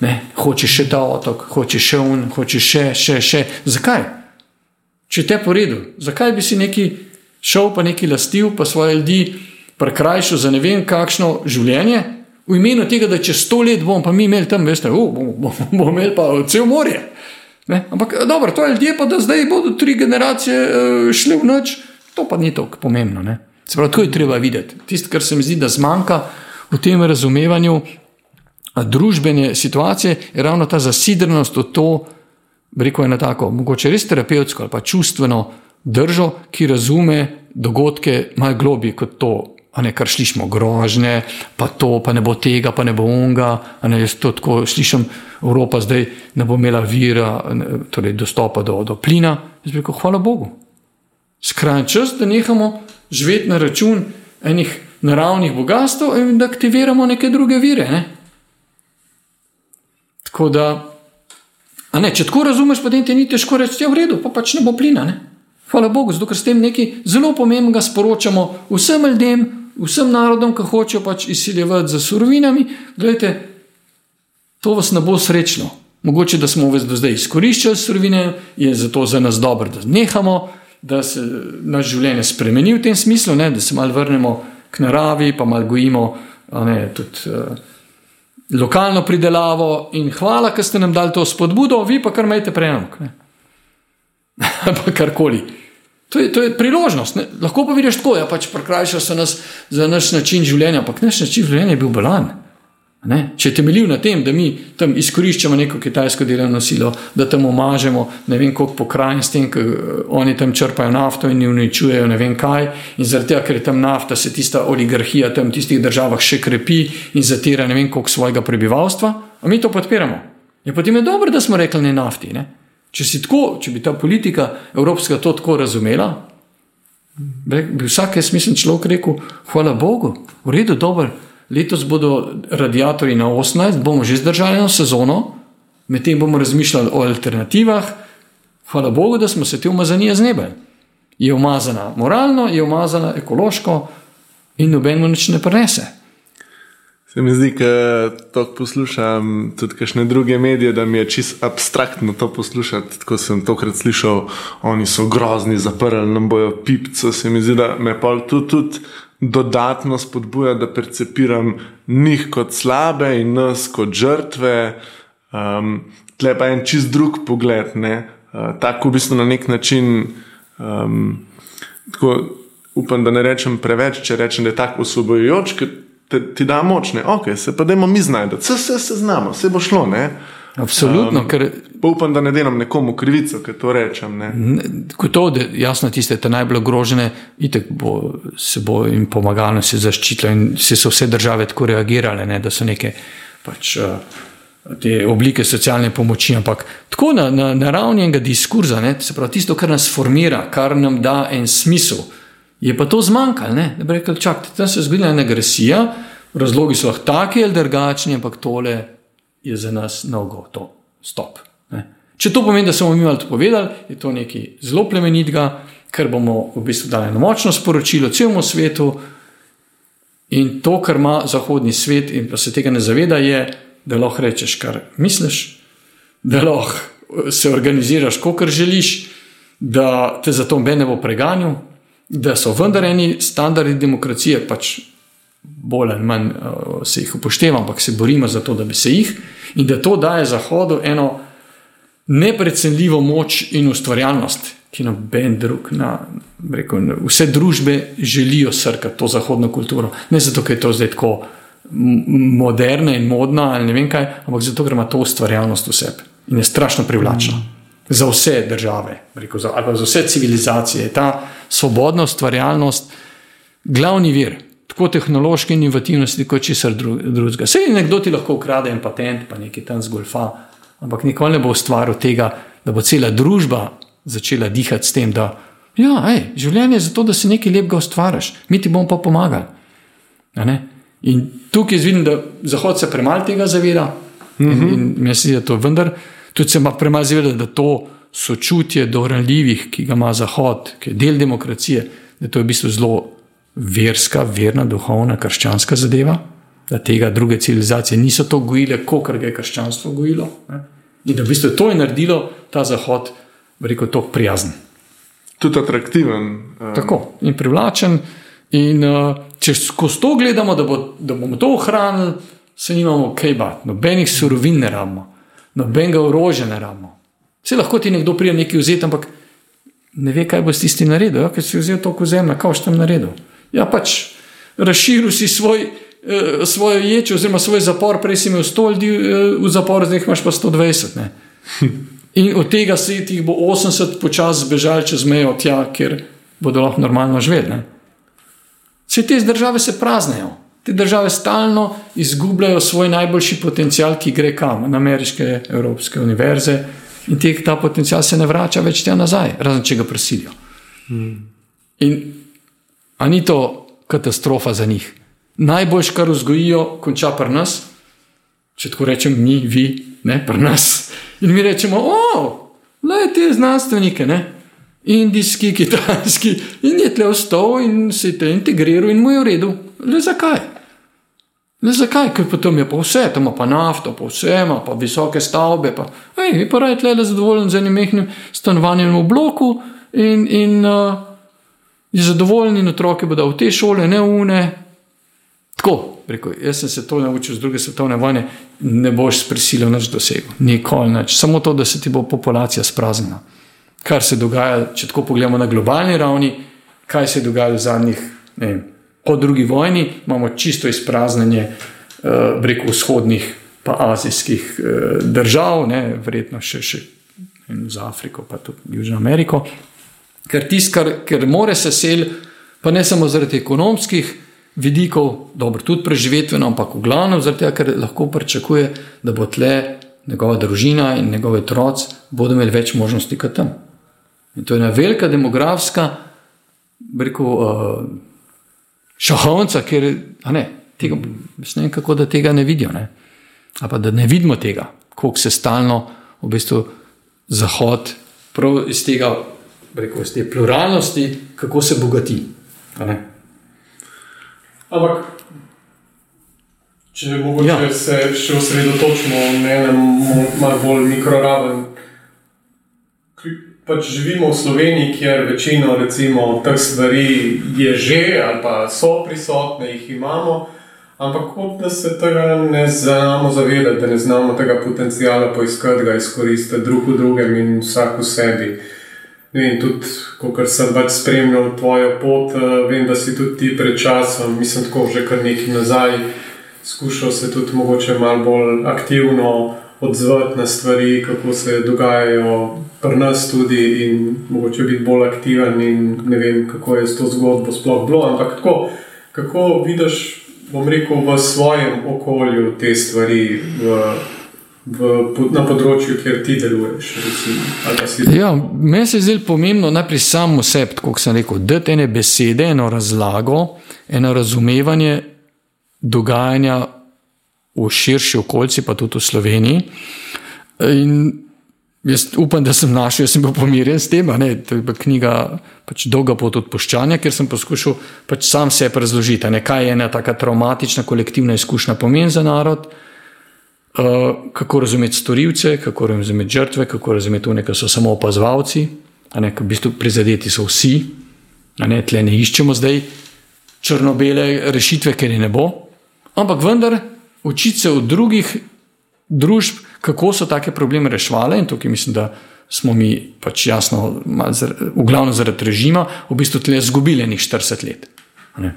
ne. hoče še ta otok, hoče še un, hoče še, še, še. Zakaj? Če te po redu, zakaj bi si neki šel, pa neki lastil, pa svoje ljudi prekrajšal za ne vem kakšno življenje, v imenu tega, da čez sto let bomo pa mi imeli tam, veste, bomo bom, bom, bom imeli pa cel morje. Ne? Ampak dobro, to je ljudje, pa da zdaj bodo tri generacije uh, šle v noč, to pa ni tako pomembno. Ne? Se pravi, to je treba videti. Tisto, kar se mi zdi, da zmanjka v tem razumevanju družbene situacije, je ravno ta zasidrenost v to, reko je na tako, mogoče res terapevtsko ali pa čustveno držo, ki razume dogodke malo globje kot to ne, kar slišimo, grožnje, pa to, pa ne bo tega, pa ne bo onga. Ne, jaz to tako slišim, Evropa zdaj ne bo imela vira, ne, torej dostopa do, do plina. Jaz bi rekel, hvala Bogu. Skrajni čas, da nehamo živeti na račun enih naravnih bogatstv in da aktiviramo neke druge vire. Ne. Tako da, ne, če tako razumeš, potem ti ni težko reči, da ja, je v redu, pa pač ne bo plina. Ne. Hvala Bogu, zato ker s tem nekaj zelo pomembnega sporočamo vsem ljudem, vsem narodom, ki hočejo pač izsiljevati za surovinami. Glejte, to vas ne bo srečno. Mogoče, da smo vas do zdaj izkoriščali surovine, je zato za nas dobro, da nehamo, da se naš življenje spremeni v tem smislu, ne, da se malo vrnemo k naravi, pa malo gojimo ne, tudi uh, lokalno pridelavo. In hvala, ker ste nam dali to spodbudo, vi pa kar majte prenos. pa karkoli. To je, to je priložnost. Ne? Lahko pa vidiš tako, da ja, pač prekrajšajo se nas za naš način življenja, ampak naš način življenja je bil balan. Ne? Če je temeljil na tem, da mi tam izkoriščamo neko kitajsko delovno silo, da tam omažemo ne vem koliko pokrajin s tem, ker eh, oni tam črpajo nafto in uničujejo ne vem kaj, in zaradi tega, ker je tam nafta, se tista oligarhija tam v tistih državah še krepi in zatira ne vem koliko svojega prebivalstva, mi to podpiramo. In potem je dobro, da smo rekli ne nafti. Ne? Če, tako, če bi ta politika evropska to tako razumela, bi vsak, jaz mislim, človek rekel: Hvala Bogu, v redu, dobro letos bodo radiatorji na 18, bomo že zdržali eno sezono, medtem bomo razmišljali o alternativah. Hvala Bogu, da smo se te umazanije znebili. Je umazana moralno, je umazana ekološko in nobeno nič ne prenese. Se mi zdi, da to poslušam tudi kakšne druge medije, da mi je čisto abstraktno to poslušati. Ko sem tokrat slišal, oni so grozni, zaprli nam bojo pipco, se mi zdi, da me pa tudi. tudi dodatno spodbuja, da percepiram njih kot slabe in nas kot žrtve. Um, Tle pa je en čist drug pogled, uh, tako v bistvu na nek način. Um, tako, upam, da ne rečem preveč, če rečem, da je tako osvobojujoč, ker te, ti da močne. Ok, se pa dajmo mi znajti, vse se, se znamo, vse bo šlo. Ne? Absolutno. Um, ker... Upam, da ne delam nekomu krivico, ker to rečem. To, da jasno tiste te najbolj ogrožene, itek bo, se bo jim pomagalo, se zaščitilo in se so vse države tako reagirale, ne, da so neke pač, uh, te oblike socialne pomoči. Ampak tako na, na, na ravni enega diskurza, ne, se pravi tisto, kar nas formira, kar nam da en smisel, je pa to zmanjkalo. Da bi rekel, čakajte, tam se je zgodila ena agresija, razlogi so lahko taki ali drugačni, ampak tole je za nas nogo, to stop. Ne. Če to pomeni, da smo mi malo povedali, je to nekaj zelo plemenitega, ker bomo v bistvu dali eno močno sporočilo celemu svetu. In to, kar ima zahodni svet, in pa se tega ne zaveda, je, da lahko rečeš, kar misliš, da lahko se organiziraš, kot želiš, da te za to ne bo preganjal, da so vendar eni standardi demokracije, pač bolj ali manj uh, se jih upošteva, ampak se borimo za to, da bi se jih in da to daje Zahodu eno neprecenljivo moč in ustvarjalnost, ki noben drug, na, rekel, vse družbe želijo srkati to zahodno kulturo. Ne zato, ker je to zdaj tako moderna in modna ali ne vem kaj, ampak zato, ker ima to ustvarjalnost v sebi in je strašno privlačna. Mm. Za vse države, rekel, za, ali pa za vse civilizacije je ta svobodna ustvarjalnost glavni vir tako tehnološke inovativnosti, kot česar drugega. Vse nekdo ti lahko ukrade en patent, pa nekaj tam zgolfa, ampak nikoli ne bo ustvaril tega, da bo cela družba začela dihati s tem, da ja, ej, življenje je zato, da si nekaj lepega ustvariš, mi ti bomo pa pomagali. In tukaj vidim, da Zahod se premalo tega zaveda. Mm -hmm. In, in mislim, da to vendar, tudi se ima premalo zaveda, da to sočutje do ranljivih, ki ga ima Zahod, ki je del demokracije, da to je v bistvu zelo verska, verna, duhovna, krščanska zadeva, da tega druge civilizacije niso to gojile, kot ga je krščanstvo gojilo. Ne? In da v bistvu to je naredilo ta zahod, reko, tako prijazen. Tudi atraktiven. Um... Tako in privlačen. In uh, če skozi to gledamo, da, bo, da bomo to ohranili, se nimamo kaj bati, nobenih surovin ne rabimo, nobenega orožja ne rabimo. Vse lahko ti nekdo prije nekaj vzeti, ampak ne ve, kaj bo s tistim naredil, ja, ker si vzel to kozemlja, kaj boš tam naredil. Ja, pač razširil si svoj, eh, svojo ječ, oziroma svoj zapor, prej si imel 100 ljudi eh, v zaporu, zdaj imaš pa 120. Ne? In od tega se jih bo 80 počasi zbežali čez mejo tja, kjer bodo lahko normalno živeli. Vse te države se praznejo. Te države stalno izgubljajo svoj najboljši potencial, ki gre kam, na ameriške, evropske univerze, in te, ta potencial se ne vrača več tja nazaj, razen če ga prosilijo. Hmm. In Ali ni to katastrofa za njih? Najboljš, kar vzgojijo, konča pri nas, če tako rečem, mi, vi, ne pri nas. In mi rečemo, o, le te znanstvenike, ne? indijski, kitajski, in je tle ostal in se je te integriral in mu je v redu. Le zakaj? Le zakaj? Ker potem je pa vse, tam pa nafto, pa vse pa visoke stavbe. Pa, ej, pa raj tle le zadovoljen z enim mehkim stanovanjem v bloku in. in uh, je zadovoljen in otroke bodo v te šole, ne une. Tako, rekel, jaz sem se to naučil z druge svetovne vojne, ne boš s prisilo nič dosegel, nikoli nič. Samo to, da se ti bo populacija spraznila. Kar se dogaja, če tako pogledamo na globalni ravni, kaj se je dogajalo v zadnjih, ne vem, po drugi vojni, imamo čisto izpraznjenje preko vzhodnih pa azijskih uh, držav, ne, verjetno še, še za Afriko, pa tudi Južno Ameriko. Ker tisto, kar, kar more se sel, pa ne samo zaradi ekonomskih vidikov, dobro, tudi preživetveno, ampak v glavnem zaradi tega, ker lahko pričakuje, da bo tle njegova družina in njegove otroci bodo imeli več možnosti kot tam. In to je ena velika demografska, rekel, uh, šahovnica, ker ne, tega, ne vem, kako da tega ne vidijo. Ne? Ali pa da ne vidimo tega, koliko se stalno v bistvu Zahod prav iz tega, rekel, iz te pluralnosti, kako se bogati. Ampak, če mogoče ja. se še osredotočimo na enem malo bolj mikroraven pač živimo v Sloveniji, kjer večino recimo, teh stvari je že ali pa so prisotne, jih imamo, ampak kot da se tega ne znamo zavedati, da ne znamo tega potencijala poiskati, ga izkoristiti drug v drugem in vsak v sebi. In tudi, ko sem pač spremljal tvojo pot, eh, vem, da si tudi ti pred časom, mislim, tako že kar nekaj nazaj, skušal se tudi mogoče malo bolj aktivno odzvati na stvari, kako se dogajajo pri nas tudi in mogoče biti bolj aktiven. Ne vem, kako je to zgodbo sploh bilo, ampak tako, kako vidiš, bom rekel, v svojem okolju te stvari. V, V, na področju, kjer ti deluješ. Ja, meni se zdi pomembno najprej samo sebi, kot sem rekel, da te ene besede, eno razlago, eno razumevanje dogajanja v širši okolici, pa tudi v Sloveniji. In jaz upam, da sem našel, jaz sem bil pomirjen s tem. Ne, to je knjiga pač Dolga pot odpoščanja, ker sem poskušal pač sam sebi razložiti, ne, kaj je ena taka traumatična kolektivna izkušnja pomen za narod. Uh, kako razumeti storilce, kako razumeti žrtve, kako razumeti to, da so samo opazovalci, da v bistvu prizadeti so vsi, ne tle ne iščemo zdaj črno-bele rešitve, ker je ne bo. Ampak vendar učiti se od drugih družb, kako so take probleme reševali. In tukaj mislim, da smo mi pač jasno, v glavnem zaradi režima, v bistvu tle izgubili nekaj 40 let. Ne?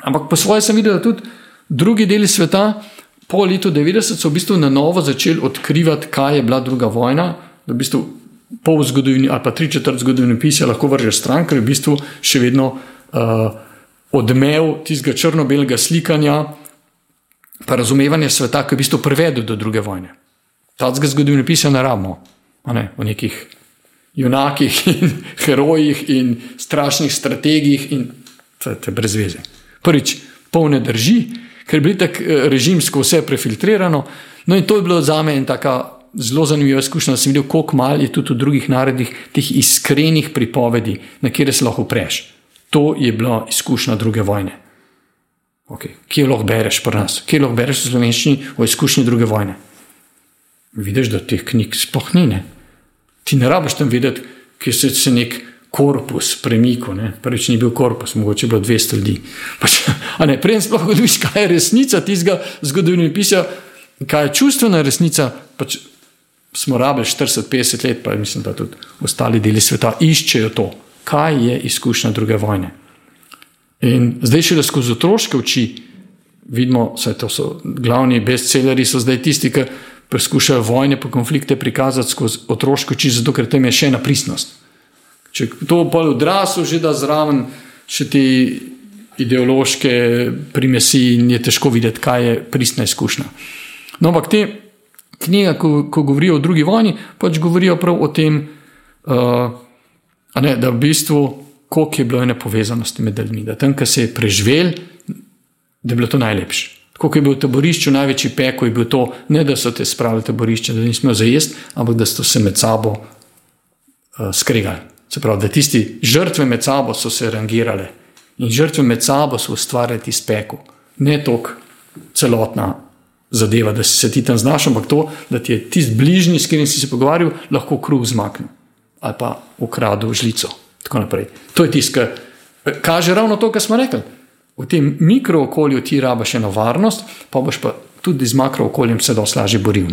Ampak po svoje sem videl, da tudi drugi deli sveta, po letu 90, so v bistvu na novo začeli odkrivati, kaj je bila druga vojna. Da v bistvu pol zgodovine, ali pa tri četrt zgodovine pisja lahko vržeš stran, ker je v bistvu še vedno uh, odmev tistega črno-belega slikanja, pa razumevanje sveta, ki je v bistvu privedel do druge vojne. Tadske zgodovine piše na ravno, o nekih junakih in herojih in strašnih strategijih in te brez veze. Prvič, polne drži, ker je bilo tako eh, režimsko vse prefiltrirano. No in to je bilo za me en taka zelo zanimiva izkušnja, da sem videl, koliko mal je tudi v drugih narodih teh iskrenih pripovedi, na kjer se lahko preš. To je bila izkušnja druge vojne. Okay. Kje lahko bereš pri nas, kje lahko bereš v slovenščini o izkušnji druge vojne? Vidiš, da teh knjig sploh ni. Ne? Ti ne rabiš tam videti, kje se je nek korpus premikal. Prvič ni bil korpus, mogoče bilo 200 ljudi. Pač, Prej sploh ne vidiš, kaj je resnica tistega zgodovine pisja, kaj je čustvena resnica. Pač, smo rabili 40-50 let, pa mislim, da tudi ostali deli sveta iščejo to, kaj je izkušnja druge vojne. In zdaj še le skozi otroške oči vidimo, da so glavni bestselleri, so zdaj tisti, ki poskušajo vojne po konflikte prikazati skozi otroške oči, zato ker tam je še ena pristnost. Če to pol odraslo, že da zraven še te ideološke primesi in je težko videti, kaj je pristna izkušnja. No, ampak te knjige, ko, ko govorijo o drugi vojni, pač govorijo prav o tem, uh, ne, da v bistvu koliko je bilo ene povezanosti med ljudmi, da tam, ki se je preživel, da je bilo to najlepše. Koliko je bilo v taborišču največji peko, je bilo to, ne da so te spravili v taborišče, da nismo zajesti, ampak da so se med sabo uh, skregali. Se pravi, da tisti žrtve med sabo so se rangirale in žrtve med sabo so ustvarjali tisti peko. Ne toliko celotna zadeva, da se ti tam znašel, ampak to, da ti je tisti bližnji, s katerim si se pogovarjal, lahko kruh zmaknil ali pa ukradel žlico. To je tisto, kar kaže ravno to, kar smo rekli. V tem mikrookolju ti rabiš eno varnost, pa boš pa tudi z makrookoljem se dosti lažje boril.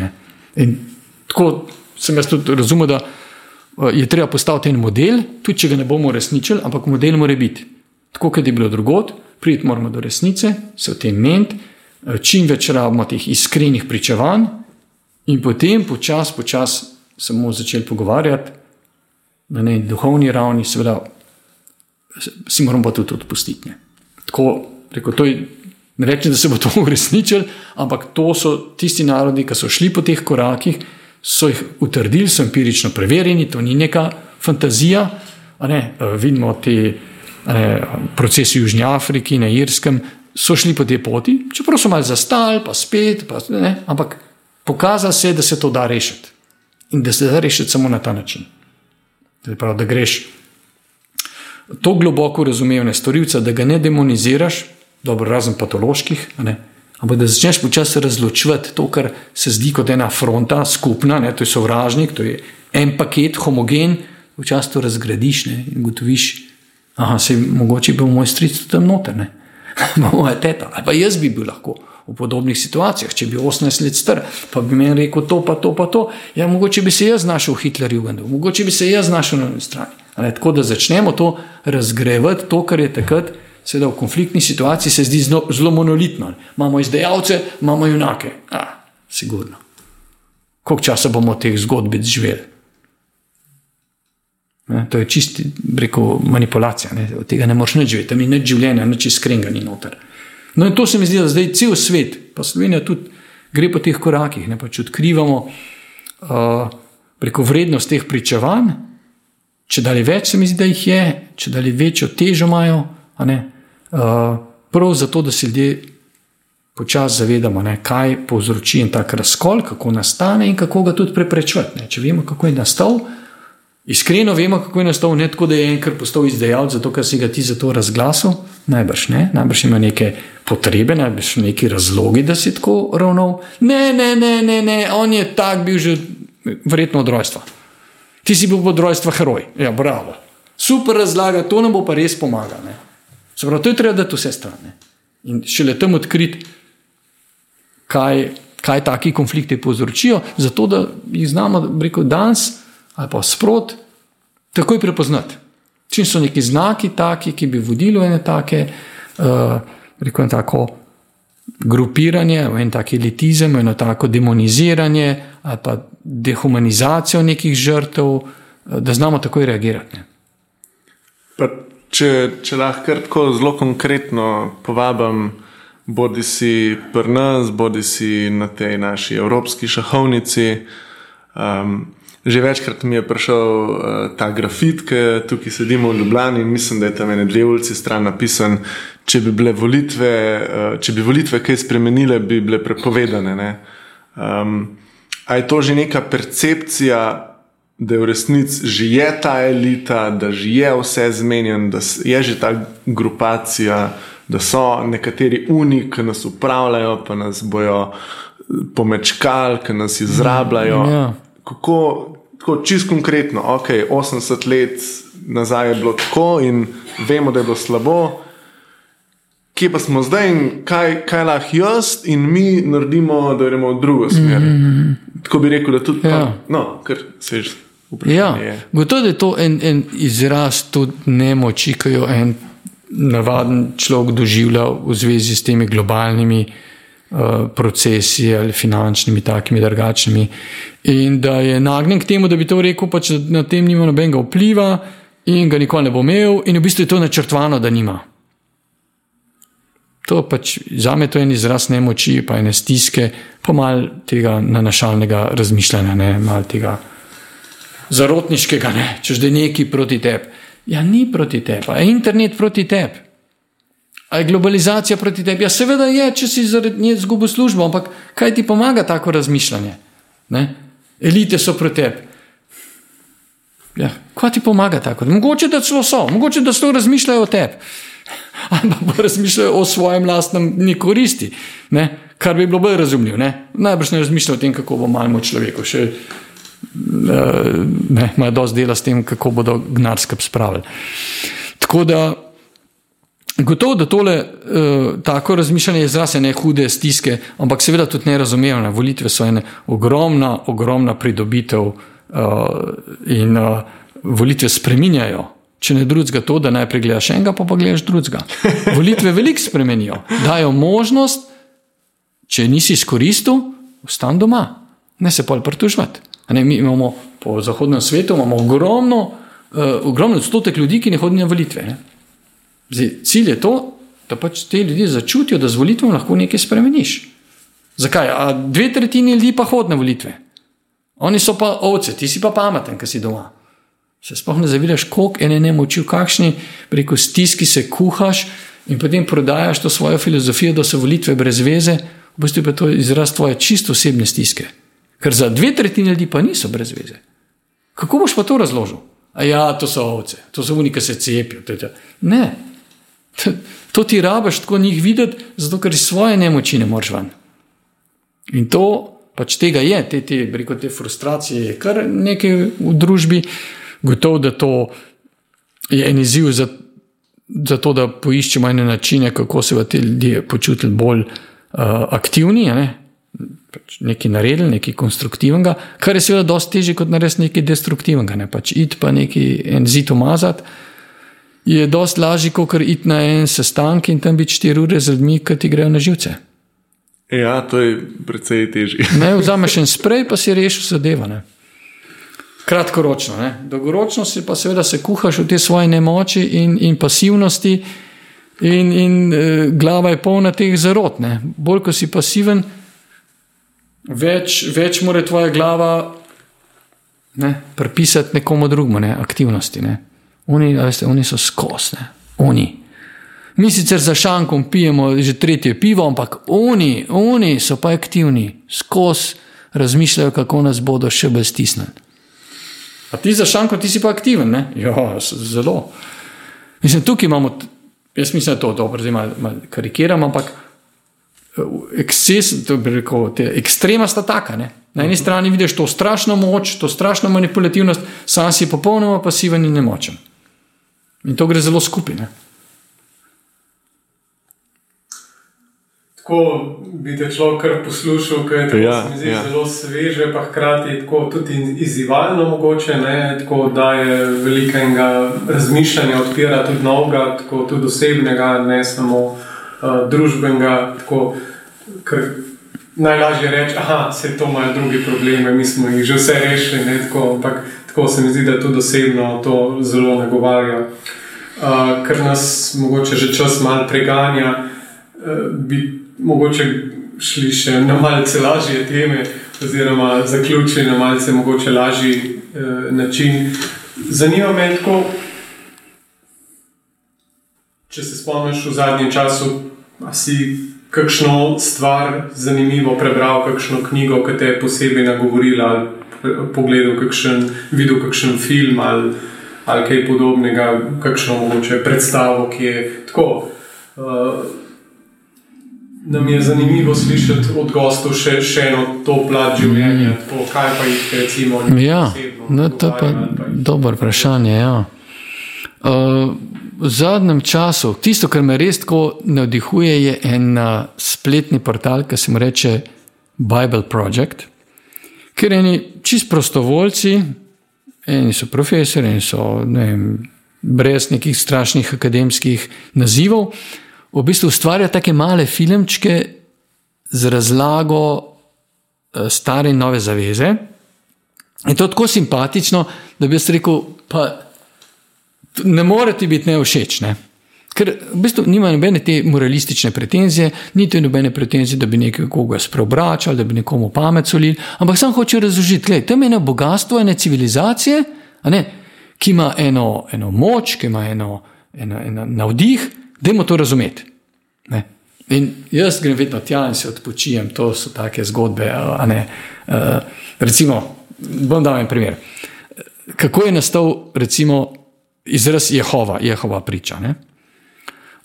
Tako sem jaz tudi razumel, da eh, je treba postaviti en model, tudi če ga ne bomo resničili, ampak model mora biti. Tako kot je bilo drugot, priti moramo do resnice, se v tem ment, eh, čim več rabimo teh iskrenih pričevanj, in potem počasi, počasi se bomo začeli pogovarjati na neki duhovni ravni, seveda, si moramo pa tudi odpustiti. Ne. Tako, rekel, to je, ne rečem, da se bo to uresničilo, ampak to so tisti narodi, ki so šli po teh korakih, so jih utrdili, so empirično preverjeni, to ni neka fantazija. Ne, vidimo te ne, procese v Južni Afriki, na Irskem, so šli po tej poti, čeprav so malo zastali, pa spet, pa, ne, ampak pokazalo se je, da se to da rešiti. In da se da rešiti samo na ta način. Pravi, da greš to globoko razumevanje storilca, da ga ne demoniziraš, dobro, razen patoloških, ampak da začneš počasi razločiti to, kar se zdi kot ena fronta, skupna, ne, to je sovražnik, to je en paket, homogen, včasih to razgradiš ne, in gotoviš, da se mogoče bi moj stric tam noter, moja teta, ali pa jaz bi bil lahko. V podobnih situacijah, če bi 18 let star, pa bi meni rekel to, pa to, pa to, ja, mogoče bi se jaz znašel v Hitlerju, mogoče bi se jaz znašel na eni strani. Ali, tako da začnemo to razgrevati, to, kar je takrat, seveda v konfliktni situaciji, se zdi zelo, zelo monolitno. Imamo izdajalce, imamo junake. A, sigurno. Koliko časa bomo teh zgodbic živeli? Ne, to je čisti, reko, manipulacija, ne, od tega ne moreš nič živeti, tam ni nič življenja, nič iskrenega ni noter. No, in to se mi zdi, da zdaj cel svet, pa Slovenija tudi gre po teh korakih, ne pač odkrivamo uh, preko vrednost teh pričevanj, če dalje več se mi zdi, da jih je, če dalje večjo težo imajo, uh, prav zato, da se ljudje počasi zavedamo, ne, kaj povzroči en tak razkol, kako nastane in kako ga tudi preprečevati. Če vemo, kako je nastal. Iskreno vemo, kako je nastal, ne tako, da je enkrat postal izdajalec, zato ker si ga ti za to razglasil. Najbrž ne, najbrž ima neke potrebe, najbrž neki razlogi, da si tako ravnal. Ne, ne, ne, ne, ne, on je tak bil že verjetno od rojstva. Ti si bil od rojstva heroj. Ja, bravo. Super razlaga, to nam bo pa res pomagalo. Se pravi, to je treba dati vse strane. In šele tam odkriti, kaj, kaj taki konflikti povzročijo, zato da jih znamo, rekel, danes ali pa sprot, takoj prepoznati. Če so neki znaki, taki, ki bi vodili v ene take, uh, rekel bi, tako grupiranje, v en tak elitizem, v eno tako demoniziranje ali pa dehumanizacijo nekih žrtev, uh, da znamo takoj reagirati. Če, če lahko tako zelo konkretno povabim, bodi si pri nas, bodi si na tej naši evropski šahovnici. Um, Že večkrat mi je prišel uh, ta grafit, ki tukaj sedimo v Ljubljani in mislim, da je tam ene dve ulici stran napisan, če bi bile volitve, uh, če bi volitve kaj spremenile, bi bile prepovedane. Um, a je to že neka percepcija, da je v resnici že je ta elita, da že je vse zmenjen, da je že ta grupacija, da so nekateri uniki, ki nas upravljajo, pa nas bojo pomečkali, ki nas izrabljajo. Mm, yeah. Kako, tako čist konkretno, ok, 80 let nazaj je bilo tako in vemo, da je bilo slabo. Kje pa smo zdaj in kaj, kaj lahko jaz in mi naredimo, da gremo v drugo smer? Mm -hmm. Tako bi rekel, da tudi ja. tam, no, ker se že vprašanje. Ja, gotovo je to en, en izraz tudi nemoči, ki jo en navaden človek doživlja v zvezi s temi globalnimi uh, procesi ali finančnimi, takimi drugačnimi. In da je nagnjen k temu, da bi to rekel, pač na tem nima nobenega vpliva in ga nikoli ne bo imel, in v bistvu je to načrtovano, da nima. To pač za me to je en izraz nemoči, pa ene stiske, pa malo tega nanašalnega razmišljanja, ne, malo tega zarotniškega, ne, češ da je neki proti tebi. Ja, ni proti tebi, je internet proti tebi. Ali je globalizacija proti tebi? Ja, seveda je, če si zaradi nje izgubil službo, ampak kaj ti pomaga tako razmišljanje? Ne? Elite so proti tebi. Ja, kaj ti pomaga tako? Mogoče da celo so, mogoče da so razmišljajo o tebi. Ali pa razmišljajo o svojem lastnem nekoristi, ne? kar bi bilo bolj razumljivo. Najbrž ne razmišljajo o tem, kako bo malo človeku. Še eh, ne, imajo dosti dela s tem, kako bodo gnarske spravili. Tako da. Gotovo, da tole uh, razmišljanje izraze ne hude stiske, ampak seveda tudi nerazumevne. Volitve so ena ogromna, ogromna pridobitev uh, in uh, volitve spreminjajo. Če ne drugega, to, da najprej gledaš enega, pa pa gledaš drugega. Volitve veliko spremenijo, dajo možnost, če nisi izkoristil, ostan doma, ne se pol pritužvati. Ne, mi imamo po zahodnem svetu imamo ogromno, uh, ogromno odstotek ljudi, ki ne hodijo na volitve. Ne. Zdaj, cilj je to, da pač te ljudi začutijo, da z volitvami lahko nekaj spremeniš. Zakaj? A dve tretjini ljudi pa hodi na volitve. Oni so pa ovce, ti si pa pameten, ki si doma. Se sploh ne zavedaš, koliko ene ne moči, kakšni preko stiski se kuhaš in potem prodajaš to svojo filozofijo, da so volitve brez veze, v bistvu pa je to izraz tvoje čisto osebne stiske. Ker za dve tretjine ljudi pa niso brez veze. Kako boš pa to razložil? A ja, to so ovce, to so oni, ki se cepijo. je. Ne, to ti rabiš tako njih videti, zato ker iz svoje nemoči ne moreš ven. In to pač tega je, te, te, preko te frustracije je kar nekaj v družbi, gotovo, da to je en izziv za, za to, da poiščemo ene načine, kako se v te ljudje počutiti bolj uh, aktivni. Ne? Pač nekaj naredili, nekaj konstruktivnega, kar je seveda dosti težje kot narediti nekaj destruktivnega. Ne? Pač iti pa nekaj en zid umazati. Je dosti lažje, kot iti na en sestanek in tam biti štiri ure z ljudmi, ki ti grejo na živce. Ja, to je precej težje. Ne, vzameš en sprej, pa si rešil zadevo. Ne. Kratkoročno, ne. dolgoročno si pa seveda se kuhaš v te svoje nemoči in, in pasivnosti, in, in e, glava je polna teh zarot. Ne. Bolj ko si pasiven, več, več mora tvoja glava ne, pripisati nekomu drugemu, ne, aktivnosti. Ne. Oni, veste, oni so skosne, oni. Mi sicer za šankom pijemo že tretje pivo, ampak oni, oni so pa aktivni, skozi razmišljajo, kako nas bodo še bolj stisnili. A ti za šankom, ti si pa aktiven, ne? Ja, zelo. Mislim, tukaj imamo, jaz mislim, da je to dobro, zdaj malo, malo karikiram, ampak eh, eksces, to bi rekel, te ekstrema sta taka. Ne? Na eni strani vidiš to strašno moč, to strašno manipulativnost, sam si popolnoma pasiven in nemočen. In to gre zelo skupaj. Ne? Tako bi te človek kar poslušal, ker je to Ja, se zdi ja. zelo sveže, pa hkrati tako tudi izzivalno mogoče, ne, tako da je velikega razmišljanja, odpira tudi novega, tako tudi osebnega, ne samo uh, družbenega. Tako, ker najlažje reči, da se to imajo drugi probleme, mi smo jih že vse rešili, ne, tako, ampak tako se mi zdi, da tudi osebno to zelo nagovarja. Uh, ker nas mogoče že čas malo preganja, uh, bi mogoče šli še na malce lažje teme, oziroma zaključili na malce mogoče lažji uh, način. Zanima me tako, če se spomniš v zadnjem času, a si kakšno stvar zanimivo prebral, kakšno knjigo, ki te je posebej nagovorila, ali pogledal kakšen, videl kakšen film ali, ali kaj podobnega, kakšno mogoče predstavo, ki je tako. Uh, nam je zanimivo slišati od gostov še, še eno to plat življenja, tako, kaj pa jih recimo Ja, osebno no, to pa dobro vprašanje. Ja. Uh, v zadnjem času, tisto, kar me res tako navdihuje, je en uh, spletni portal, ki se mu reče Bible Project, kjer eni čist prostovoljci, eni so profesori, eni so ne vem, brez nekih strašnih akademskih nazivov, v bistvu ustvarjajo take male filmčke z razlago eh, stare in nove zaveze. In to je tako simpatično, da bi jaz rekel, pa ne more ti biti neošeč. Ne? Ker v bistvu nima nobene te moralistične pretenzije, niti nobene pretenzije, da bi nekoga spreobračali, da bi nekomu pamet solili, ampak sam hoče razložiti, da tam je eno bogatstvo, ene civilizacije, a ne, ki ima eno, eno moč, ki ima eno, eno, eno navdih, da je to razumeti. Ne. In jaz grem vedno tja in se odpočijem, to so take zgodbe. Ne, uh, recimo, bom dal en primer. Kako je nastal recimo, izraz Jehova, Jehova priča? Ne?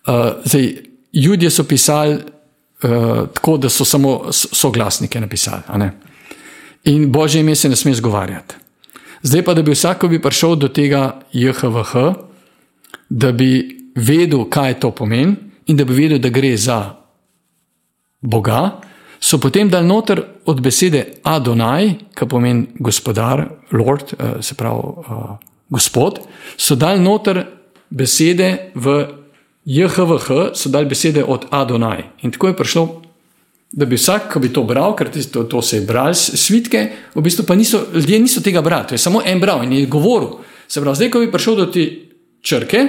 Uh, zdaj, ljudje so pisali uh, tako, da so samo soglasnike napisali. In božje ime se ne sme zgovarjati. Zdaj pa, da bi vsak, bi prišel do tega JHVH, da bi vedel, kaj to pomeni, in da bi vedel, da gre za Boga, so potem dal noter od besede Adonai, ki pomeni gospodar, Lord, eh, se pravi uh, gospod, so dal noter besede v JHVH, so dal besede od Adonai. In tako je prišlo da bi vsak, ki bi to bral, ker to, to se je bral, svitke, v bistvu pa niso, ljudje niso tega brali, to je samo en bral in je govoril. Se pravi, zdaj, ko bi prišel do te črke,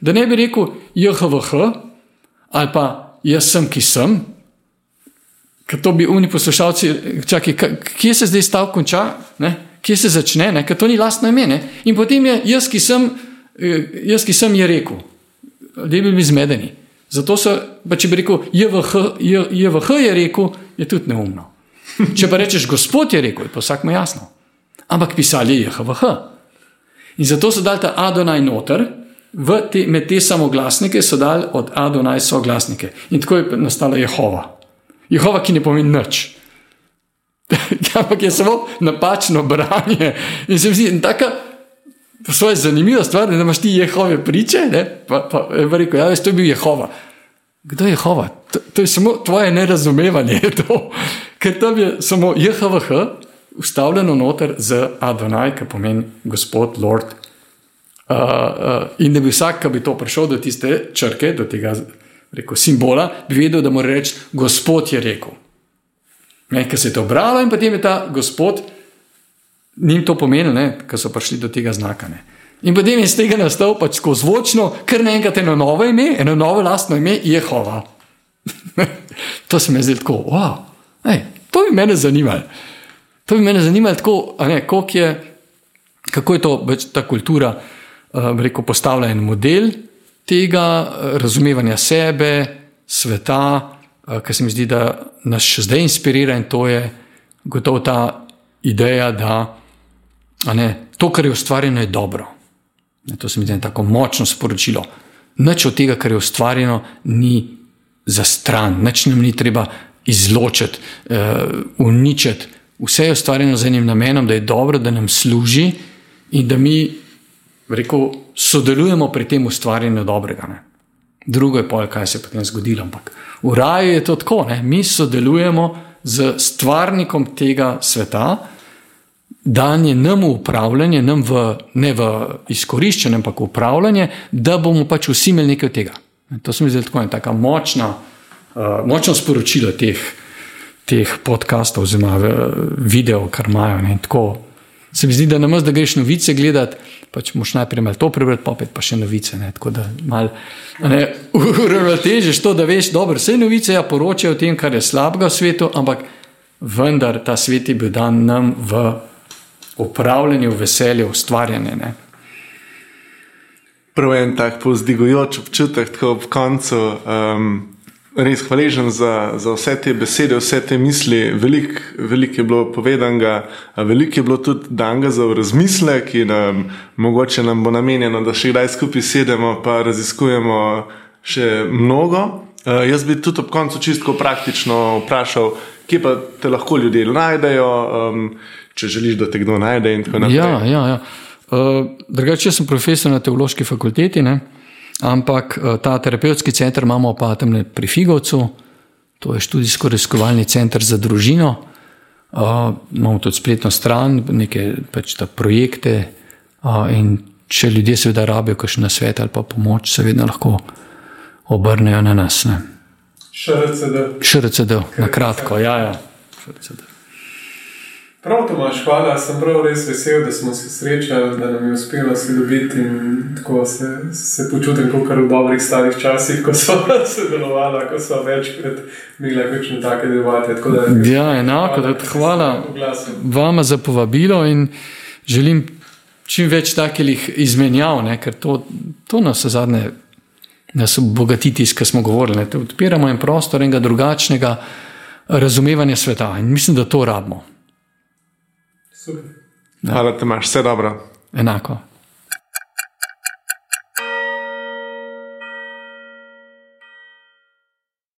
da ne bi rekel JHVH ali pa jaz sem, ki sem. Ker to bi umni poslušalci, čakaj, kje se zdaj stav konča, ne? kje se začne, ker to ni lastno ime. Ne? In potem je jaz, ki sem, eh, jaz, ki sem je rekel, ljudje bi bili zmedeni. Zato so, pa če bi rekel, JVH, JVH je rekel, je tudi neumno. Če pa rečeš, gospod je rekel, je pa vsakmo jasno. Ampak pisali je JVH. In zato so dali ta Adonaj noter, te, med te samoglasnike so dali od Adonaj soglasnike. In tako je nastala Jehova. Jehova, ki ne pomeni nič. Ampak je samo napačno branje. In se mi zdi, da je to zanimiva stvar, da imaš ti Jehove priče. Ne? Pa, pa je rekel, ja, veš, to je bil Jehova. Kdo je Jehova? To, to je samo tvoje nerazumevanje. To. Ker tam je samo JHVH ustavljeno noter z Adonaj, ki pomeni Gospod, Lord. Uh, uh, in da bi vsak, ki bi to prišel do tiste črke, do tega rekel, simbola, bi vedel, da mora reči: Gospod je rekel. Ker se je to bralo in potem je ta Gospod njim to pomenil, ker so prišli do tega znaka. Ne. In potem je iz tega nastal pač skozi zvočno, ker naenkrat eno novo ime, eno novo lastno ime, Jehova. to se mi zdi tako, wow, Ej, to bi me zanimalo. To bi me zanimalo, tako, ne, je, kako je to ta kultura uh, rekel, postavila en model tega uh, razumevanja sebe, sveta, uh, kar se mi zdi, da nas še zdaj inspirira in to je gotovo ta ideja, da to, kar je ustvarjeno, je dobro. Ne, to se mi zdi tako močno sporočilo. Nič od tega, kar je ustvarjeno, ni za stran, nič nam ni treba izločiti, uh, uničiti. Vse je ustvarjeno z enim namenom, da je dobro, da nam služi in da mi, rekel, sodelujemo pri tem ustvarjanju dobrega. Ne. Drugo je pa, kaj se je potem zgodilo. Ampak v raju je to tako, ne. mi sodelujemo z stvarnikom tega sveta, dan je nam v upravljanje, nam v, ne v izkoriščanje, ampak v upravljanje, da bomo pač vsi imeli nekaj od tega. To se mi zdi tako ena močna, uh, močno sporočilo teh, teh podkastov, oziroma videov, kar imajo. Ne, se mi zdi, da nam zdi, da greš novice gledati. Pač moš najprej malo to prebrati, pa pa še novice. Ne, tako da malo uravnotežiš to, da veš, da vse novice ja, poročajo o tem, kar je slabega v svetu, ampak vendar ta svet je bil dan nam v upravljanje, veselje, ustvarjanje. Ne. Prvo en tak povzdigojoč občutek, tako ob koncu. Um, res hvaležen za, za vse te besede, vse te misli. Veliko velik je bilo povedanega, veliko je bilo tudi danga za razmislek in um, mogoče nam bo namenjeno, da še kdaj skupaj sedemo in raziskujemo še mnogo. Uh, jaz bi tudi ob koncu čisto praktično vprašal, kje pa te lahko ljudje najdejo. Um, če želiš, da te kdo najde. Ja, ja, ja. Uh, drugače, jaz sem profesor na teološki fakulteti, ne? ampak uh, ta terapevtski center imamo pa tam pri Figovcu, to je študijsko raziskovalni center za družino. Uh, imamo tudi spletno stran, neke pač projekte. Uh, in če ljudje seveda rabijo kakšen svet ali pa pomoč, se vedno lahko obrnejo na nas. Šrcede. Šrcede, na kratko, ja, ja. Šrcede. Prav, Tomaš, hvala. Sem prav res vesel, da smo se srečali, da nam je uspelo se dobiti in tako se, se počutim, kot v dobrih starih časih, ko smo sodelovali, ko smo večkrat imeli kakšne take debate. Ja, enako, da hvala vama za povabilo in želim čim več takih izmenjav, ne, ker to, to nas zadnje. Nas obogatiti, ki smo govorili, da odpiramo en prostor enega drugačnega razumevanja sveta. In mislim, da to rabimo. Super. Hvala, da imaš vse dobro. Enako.